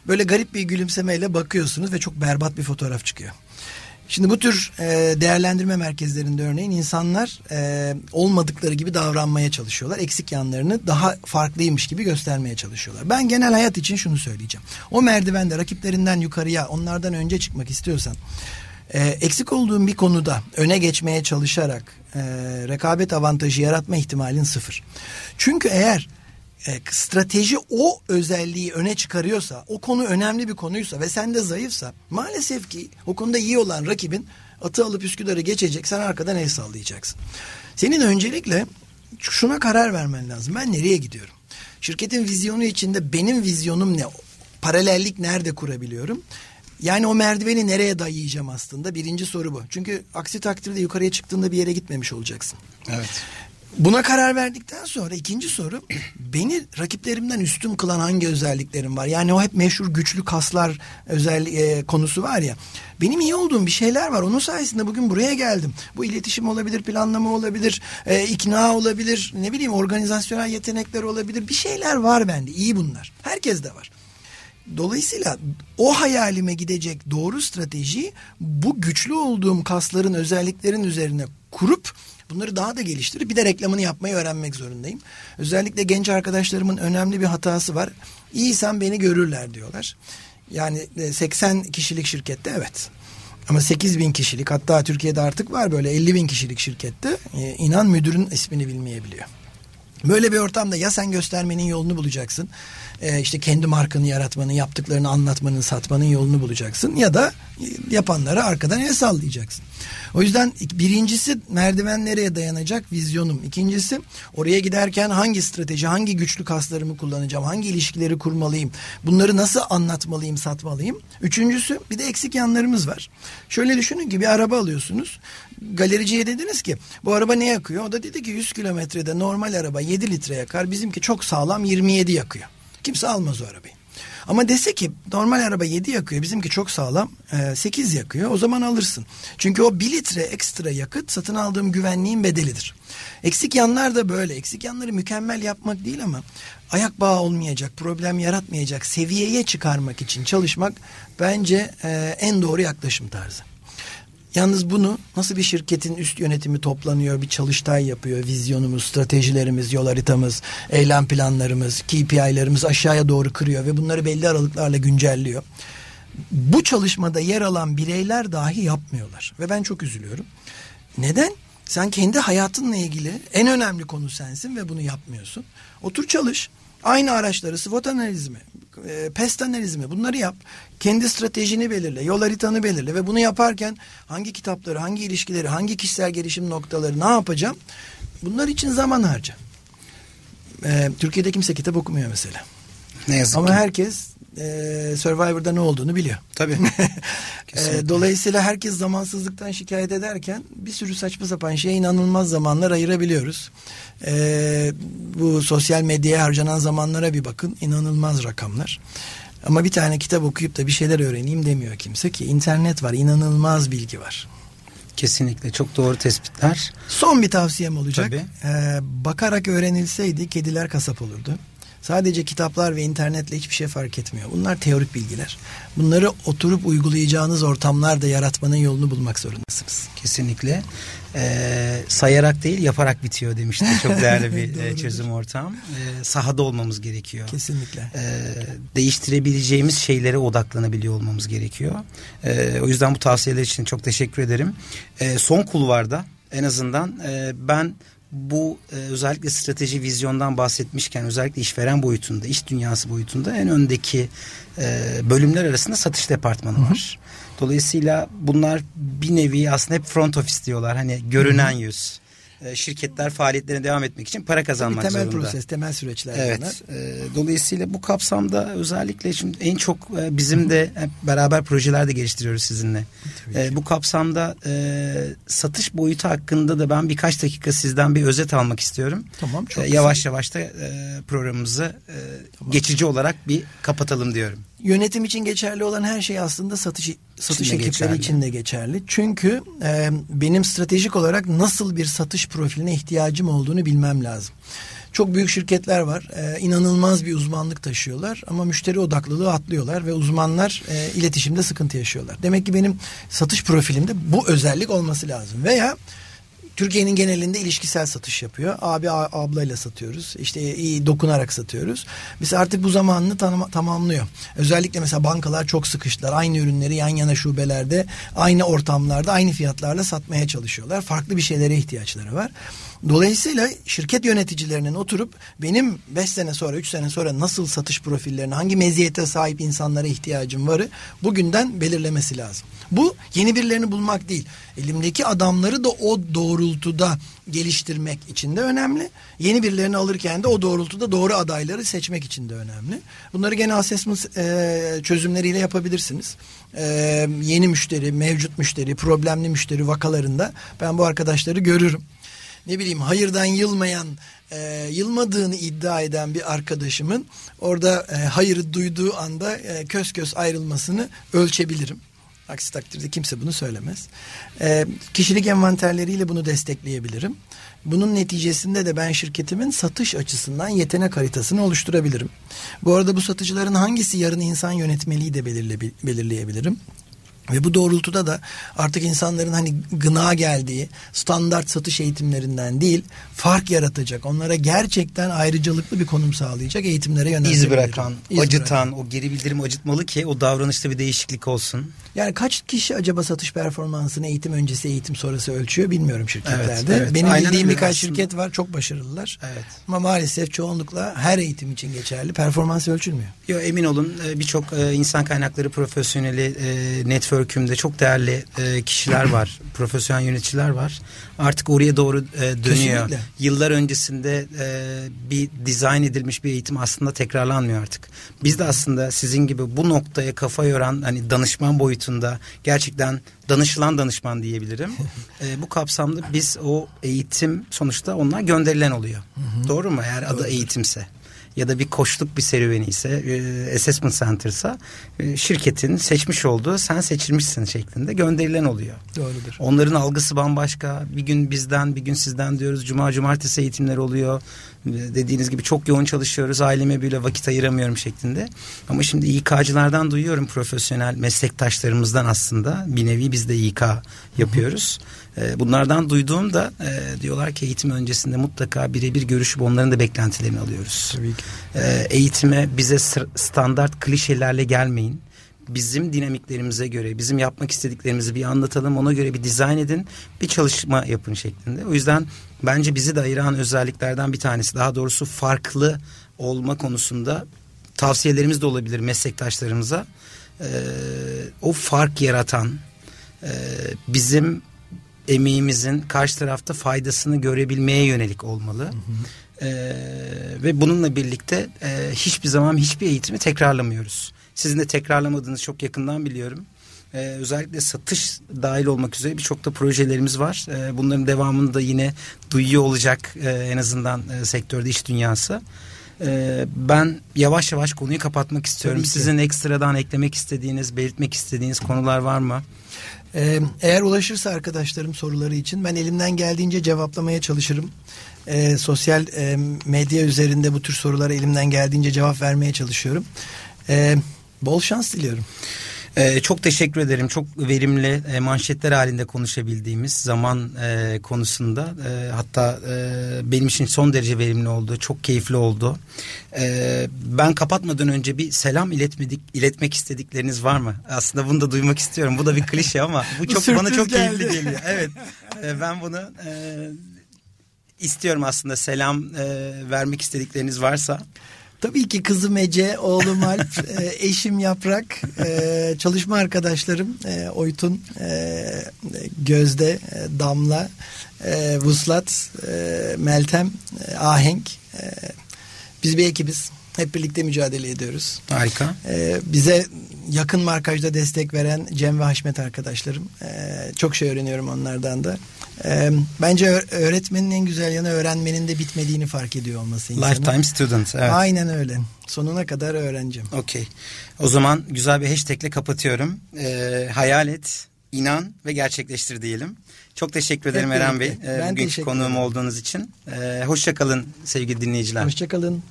Böyle garip bir gülümsemeyle bakıyorsunuz ve çok berbat bir fotoğraf çıkıyor. Şimdi bu tür e, değerlendirme merkezlerinde örneğin insanlar e, olmadıkları gibi davranmaya çalışıyorlar. Eksik yanlarını daha farklıymış gibi göstermeye çalışıyorlar. Ben genel hayat için şunu söyleyeceğim. O merdivende rakiplerinden yukarıya onlardan önce çıkmak istiyorsan e, eksik olduğun bir konuda öne geçmeye çalışarak e, rekabet avantajı yaratma ihtimalin sıfır. Çünkü eğer e, strateji o özelliği öne çıkarıyorsa, o konu önemli bir konuysa ve sen de zayıfsa maalesef ki o konuda iyi olan rakibin atı alıp Üsküdar'ı geçecek, sen arkadan el sallayacaksın. Senin öncelikle şuna karar vermen lazım. Ben nereye gidiyorum? Şirketin vizyonu içinde benim vizyonum ne? Paralellik nerede kurabiliyorum? Yani o merdiveni nereye dayayacağım aslında? Birinci soru bu. Çünkü aksi takdirde yukarıya çıktığında bir yere gitmemiş olacaksın. Evet. Buna karar verdikten sonra ikinci soru beni rakiplerimden üstün kılan hangi özelliklerim var? Yani o hep meşhur güçlü kaslar özel e, konusu var ya. Benim iyi olduğum bir şeyler var. Onun sayesinde bugün buraya geldim. Bu iletişim olabilir, planlama olabilir, e, ikna olabilir, ne bileyim organizasyonel yetenekler olabilir. Bir şeyler var bende. İyi bunlar. Herkes de var. Dolayısıyla o hayalime gidecek doğru strateji bu güçlü olduğum kasların özelliklerin üzerine kurup bunları daha da geliştirip bir de reklamını yapmayı öğrenmek zorundayım. Özellikle genç arkadaşlarımın önemli bir hatası var. İyisen beni görürler diyorlar. Yani e, 80 kişilik şirkette evet. Ama 8 bin kişilik hatta Türkiye'de artık var böyle 50 bin kişilik şirkette e, inan müdürün ismini bilmeyebiliyor. Böyle bir ortamda ya sen göstermenin yolunu bulacaksın. E, işte kendi markanı yaratmanın, yaptıklarını anlatmanın, satmanın yolunu bulacaksın. Ya da yapanlara arkadan el sallayacaksın. O yüzden birincisi merdiven nereye dayanacak vizyonum. İkincisi oraya giderken hangi strateji, hangi güçlü kaslarımı kullanacağım, hangi ilişkileri kurmalıyım, bunları nasıl anlatmalıyım, satmalıyım. Üçüncüsü bir de eksik yanlarımız var. Şöyle düşünün ki bir araba alıyorsunuz. Galericiye dediniz ki bu araba ne yakıyor? O da dedi ki 100 kilometrede normal araba 7 litre yakar. Bizimki çok sağlam 27 yakıyor. Kimse almaz o arabayı. Ama dese ki normal araba 7 yakıyor bizimki çok sağlam 8 e, yakıyor o zaman alırsın. Çünkü o 1 litre ekstra yakıt satın aldığım güvenliğin bedelidir. Eksik yanlar da böyle. Eksik yanları mükemmel yapmak değil ama ayak bağı olmayacak, problem yaratmayacak seviyeye çıkarmak için çalışmak bence e, en doğru yaklaşım tarzı. Yalnız bunu nasıl bir şirketin üst yönetimi toplanıyor, bir çalıştay yapıyor, vizyonumuz, stratejilerimiz, yol haritamız, eylem planlarımız, KPI'lerimiz aşağıya doğru kırıyor ve bunları belli aralıklarla güncelliyor. Bu çalışmada yer alan bireyler dahi yapmıyorlar ve ben çok üzülüyorum. Neden? Sen kendi hayatınla ilgili en önemli konu sensin ve bunu yapmıyorsun. Otur çalış. Aynı araçları SWOT analizmi, e, pest analizmi bunları yap. Kendi stratejini belirle, yol haritanı belirle ve bunu yaparken hangi kitapları, hangi ilişkileri, hangi kişisel gelişim noktaları ne yapacağım? Bunlar için zaman harca. E, Türkiye'de kimse kitap okumuyor mesela. Ne yazık Ama ki. herkes e, Survivor'da ne olduğunu biliyor. Tabii. e, dolayısıyla herkes zamansızlıktan şikayet ederken bir sürü saçma sapan şeye inanılmaz zamanlar ayırabiliyoruz. E, bu sosyal medyaya harcanan zamanlara bir bakın inanılmaz rakamlar. Ama bir tane kitap okuyup da bir şeyler öğreneyim demiyor kimse ki internet var inanılmaz bilgi var. Kesinlikle çok doğru tespitler. Son bir tavsiyem olacak. Tabii. Ee, bakarak öğrenilseydi kediler kasap olurdu. Sadece kitaplar ve internetle hiçbir şey fark etmiyor. Bunlar teorik bilgiler. Bunları oturup uygulayacağınız ortamlarda yaratmanın yolunu bulmak zorundasınız. Kesinlikle. Ee, sayarak değil yaparak bitiyor demişti. Çok değerli bir çözüm ortam. Ee, sahada olmamız gerekiyor. Kesinlikle. Ee, değiştirebileceğimiz şeylere odaklanabiliyor olmamız gerekiyor. Ee, o yüzden bu tavsiyeler için çok teşekkür ederim. Ee, son kulvarda en azından e, ben bu e, özellikle strateji vizyondan bahsetmişken özellikle işveren boyutunda, iş dünyası boyutunda en öndeki e, bölümler arasında satış departmanı var. Dolayısıyla bunlar bir nevi aslında hep front office diyorlar. Hani görünen Hı-hı. yüz. E, şirketler faaliyetlerine devam etmek için para kazanmak temel zorunda. Temel proses, temel süreçler evet. E, dolayısıyla bu kapsamda özellikle şimdi en çok e, bizim de hep beraber projeler de geliştiriyoruz sizinle. E, bu kapsamda e, satış boyutu hakkında da ben birkaç dakika sizden bir özet almak istiyorum. Tamam çok e, Yavaş yavaş da e, programımızı e, tamam. geçici olarak bir kapatalım diyorum. Yönetim için geçerli olan her şey aslında satış satış ekipleri geçerli. için de geçerli. Çünkü e, benim stratejik olarak nasıl bir satış profiline ihtiyacım olduğunu bilmem lazım. Çok büyük şirketler var. E, inanılmaz bir uzmanlık taşıyorlar ama müşteri odaklılığı atlıyorlar ve uzmanlar e, iletişimde sıkıntı yaşıyorlar. Demek ki benim satış profilimde bu özellik olması lazım. Veya Türkiye'nin genelinde ilişkisel satış yapıyor. Abi ablayla satıyoruz. İşte iyi dokunarak satıyoruz. Biz artık bu zamanını tam, tamamlıyor. Özellikle mesela bankalar çok sıkıştılar. Aynı ürünleri yan yana şubelerde, aynı ortamlarda, aynı fiyatlarla satmaya çalışıyorlar. Farklı bir şeylere ihtiyaçları var. Dolayısıyla şirket yöneticilerinin oturup benim 5 sene sonra 3 sene sonra nasıl satış profillerine hangi meziyete sahip insanlara ihtiyacım varı bugünden belirlemesi lazım. Bu yeni birilerini bulmak değil. Elimdeki adamları da o doğrultuda geliştirmek için de önemli. Yeni birilerini alırken de o doğrultuda doğru adayları seçmek için de önemli. Bunları gene assessment e, çözümleriyle yapabilirsiniz. E, yeni müşteri, mevcut müşteri, problemli müşteri vakalarında ben bu arkadaşları görürüm ne bileyim hayırdan yılmayan e, yılmadığını iddia eden bir arkadaşımın orada e, hayırı duyduğu anda e, kös kös ayrılmasını ölçebilirim. Aksi takdirde kimse bunu söylemez. E, kişilik envanterleriyle bunu destekleyebilirim. Bunun neticesinde de ben şirketimin satış açısından yetenek haritasını oluşturabilirim. Bu arada bu satıcıların hangisi yarın insan yönetmeliği de belirle, belirleyebilirim. Ve bu doğrultuda da artık insanların hani gına geldiği standart satış eğitimlerinden değil fark yaratacak. Onlara gerçekten ayrıcalıklı bir konum sağlayacak eğitimlere yöneltilebilir. İz bırakan, İz acıtan, bırakan. o geri bildirim acıtmalı ki o davranışta bir değişiklik olsun. Yani kaç kişi acaba satış performansını eğitim öncesi eğitim sonrası ölçüyor bilmiyorum şirketlerde. Evet, evet. Benim Aynen bildiğim birkaç aslında. şirket var çok başarılılar. Evet. Ama maalesef çoğunlukla her eğitim için geçerli. Performans ölçülmüyor. Yo, emin olun e, birçok e, insan kaynakları profesyoneli e, network'ümde çok değerli e, kişiler var. profesyonel yöneticiler var. Artık oraya doğru e, dönüyor. Kesinlikle. Yıllar öncesinde e, bir dizayn edilmiş bir eğitim aslında tekrarlanmıyor artık. Biz de aslında sizin gibi bu noktaya kafa yoran hani danışman boyutunda gerçekten danışılan danışman diyebilirim. e, bu kapsamda biz o eğitim sonuçta onlar gönderilen oluyor. Doğru mu? Eğer adı eğitimse ya da bir koçluk bir serüveni ise e, assessment center'sa e, şirketin seçmiş olduğu sen seçilmişsin şeklinde gönderilen oluyor. Doğrudur. Onların algısı bambaşka. Bir gün bizden, bir gün sizden diyoruz. Cuma, cumartesi eğitimler oluyor. Ee, Dediğiniz gibi çok yoğun çalışıyoruz. Aileme bile vakit ayıramıyorum şeklinde. Ama şimdi İK'cılardan duyuyorum profesyonel meslektaşlarımızdan aslında. Bir nevi biz de İK yapıyoruz. Ee, Bunlardan duyduğumda e, diyorlar ki eğitim öncesinde mutlaka birebir görüşüp onların da beklentilerini alıyoruz. Tabii ki. Ee, eğitime bize standart klişelerle gelmeyin. Bizim dinamiklerimize göre, bizim yapmak istediklerimizi bir anlatalım. Ona göre bir dizayn edin, bir çalışma yapın şeklinde. O yüzden bence bizi de ayıran özelliklerden bir tanesi. Daha doğrusu farklı olma konusunda tavsiyelerimiz de olabilir meslektaşlarımıza. Ee, o fark yaratan, e, bizim emeğimizin karşı tarafta faydasını görebilmeye yönelik olmalı. Ee, ve bununla birlikte e, hiçbir zaman hiçbir eğitimi tekrarlamıyoruz. Sizin de tekrarlamadığınızı çok yakından biliyorum. Ee, özellikle satış dahil olmak üzere birçok da projelerimiz var. Ee, bunların devamını da yine duyuyor olacak e, en azından e, sektörde iş dünyası. Ee, ben yavaş yavaş konuyu kapatmak istiyorum. Sizin ekstradan eklemek istediğiniz, belirtmek istediğiniz konular var mı? Ee, eğer ulaşırsa arkadaşlarım soruları için ben elimden geldiğince cevaplamaya çalışırım. Ee, sosyal e, medya üzerinde bu tür sorulara elimden geldiğince cevap vermeye çalışıyorum. Ee, bol şans diliyorum. Ee, çok teşekkür ederim. Çok verimli e, manşetler halinde konuşabildiğimiz zaman e, konusunda e, hatta e, benim için son derece verimli oldu. Çok keyifli oldu. E, ben kapatmadan önce bir selam iletmedik iletmek istedikleriniz var mı? Aslında bunu da duymak istiyorum. Bu da bir klişe ama bu çok bana çok geldi. keyifli geliyor. Evet. E, ben bunu e, istiyorum aslında selam e, vermek istedikleriniz varsa. Tabii ki kızım Ece, oğlum Alp, e, eşim Yaprak, e, çalışma arkadaşlarım e, Oytun, Gözde, Damla, Vuslat, Meltem, Ahenk. Biz bir ekibiz. Hep birlikte mücadele ediyoruz. Harika. E, bize yakın markajda destek veren Cem ve Haşmet arkadaşlarım. E, çok şey öğreniyorum onlardan da. E, bence öğretmenin en güzel yanı öğrenmenin de bitmediğini fark ediyor olması insanın. Lifetime student. Evet. Aynen öyle. Sonuna kadar öğreneceğim. Okey. O zaman güzel bir hashtagle kapatıyorum. Ee, hayal et, inan ve gerçekleştir diyelim. Çok teşekkür ederim Hep Eren Bey. Ee, Ben bugünkü konuğum olduğunuz için. Ee, hoşça kalın sevgili dinleyiciler. Hoşçakalın.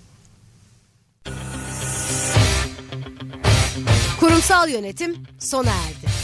Kurumsal yönetim sona erdi.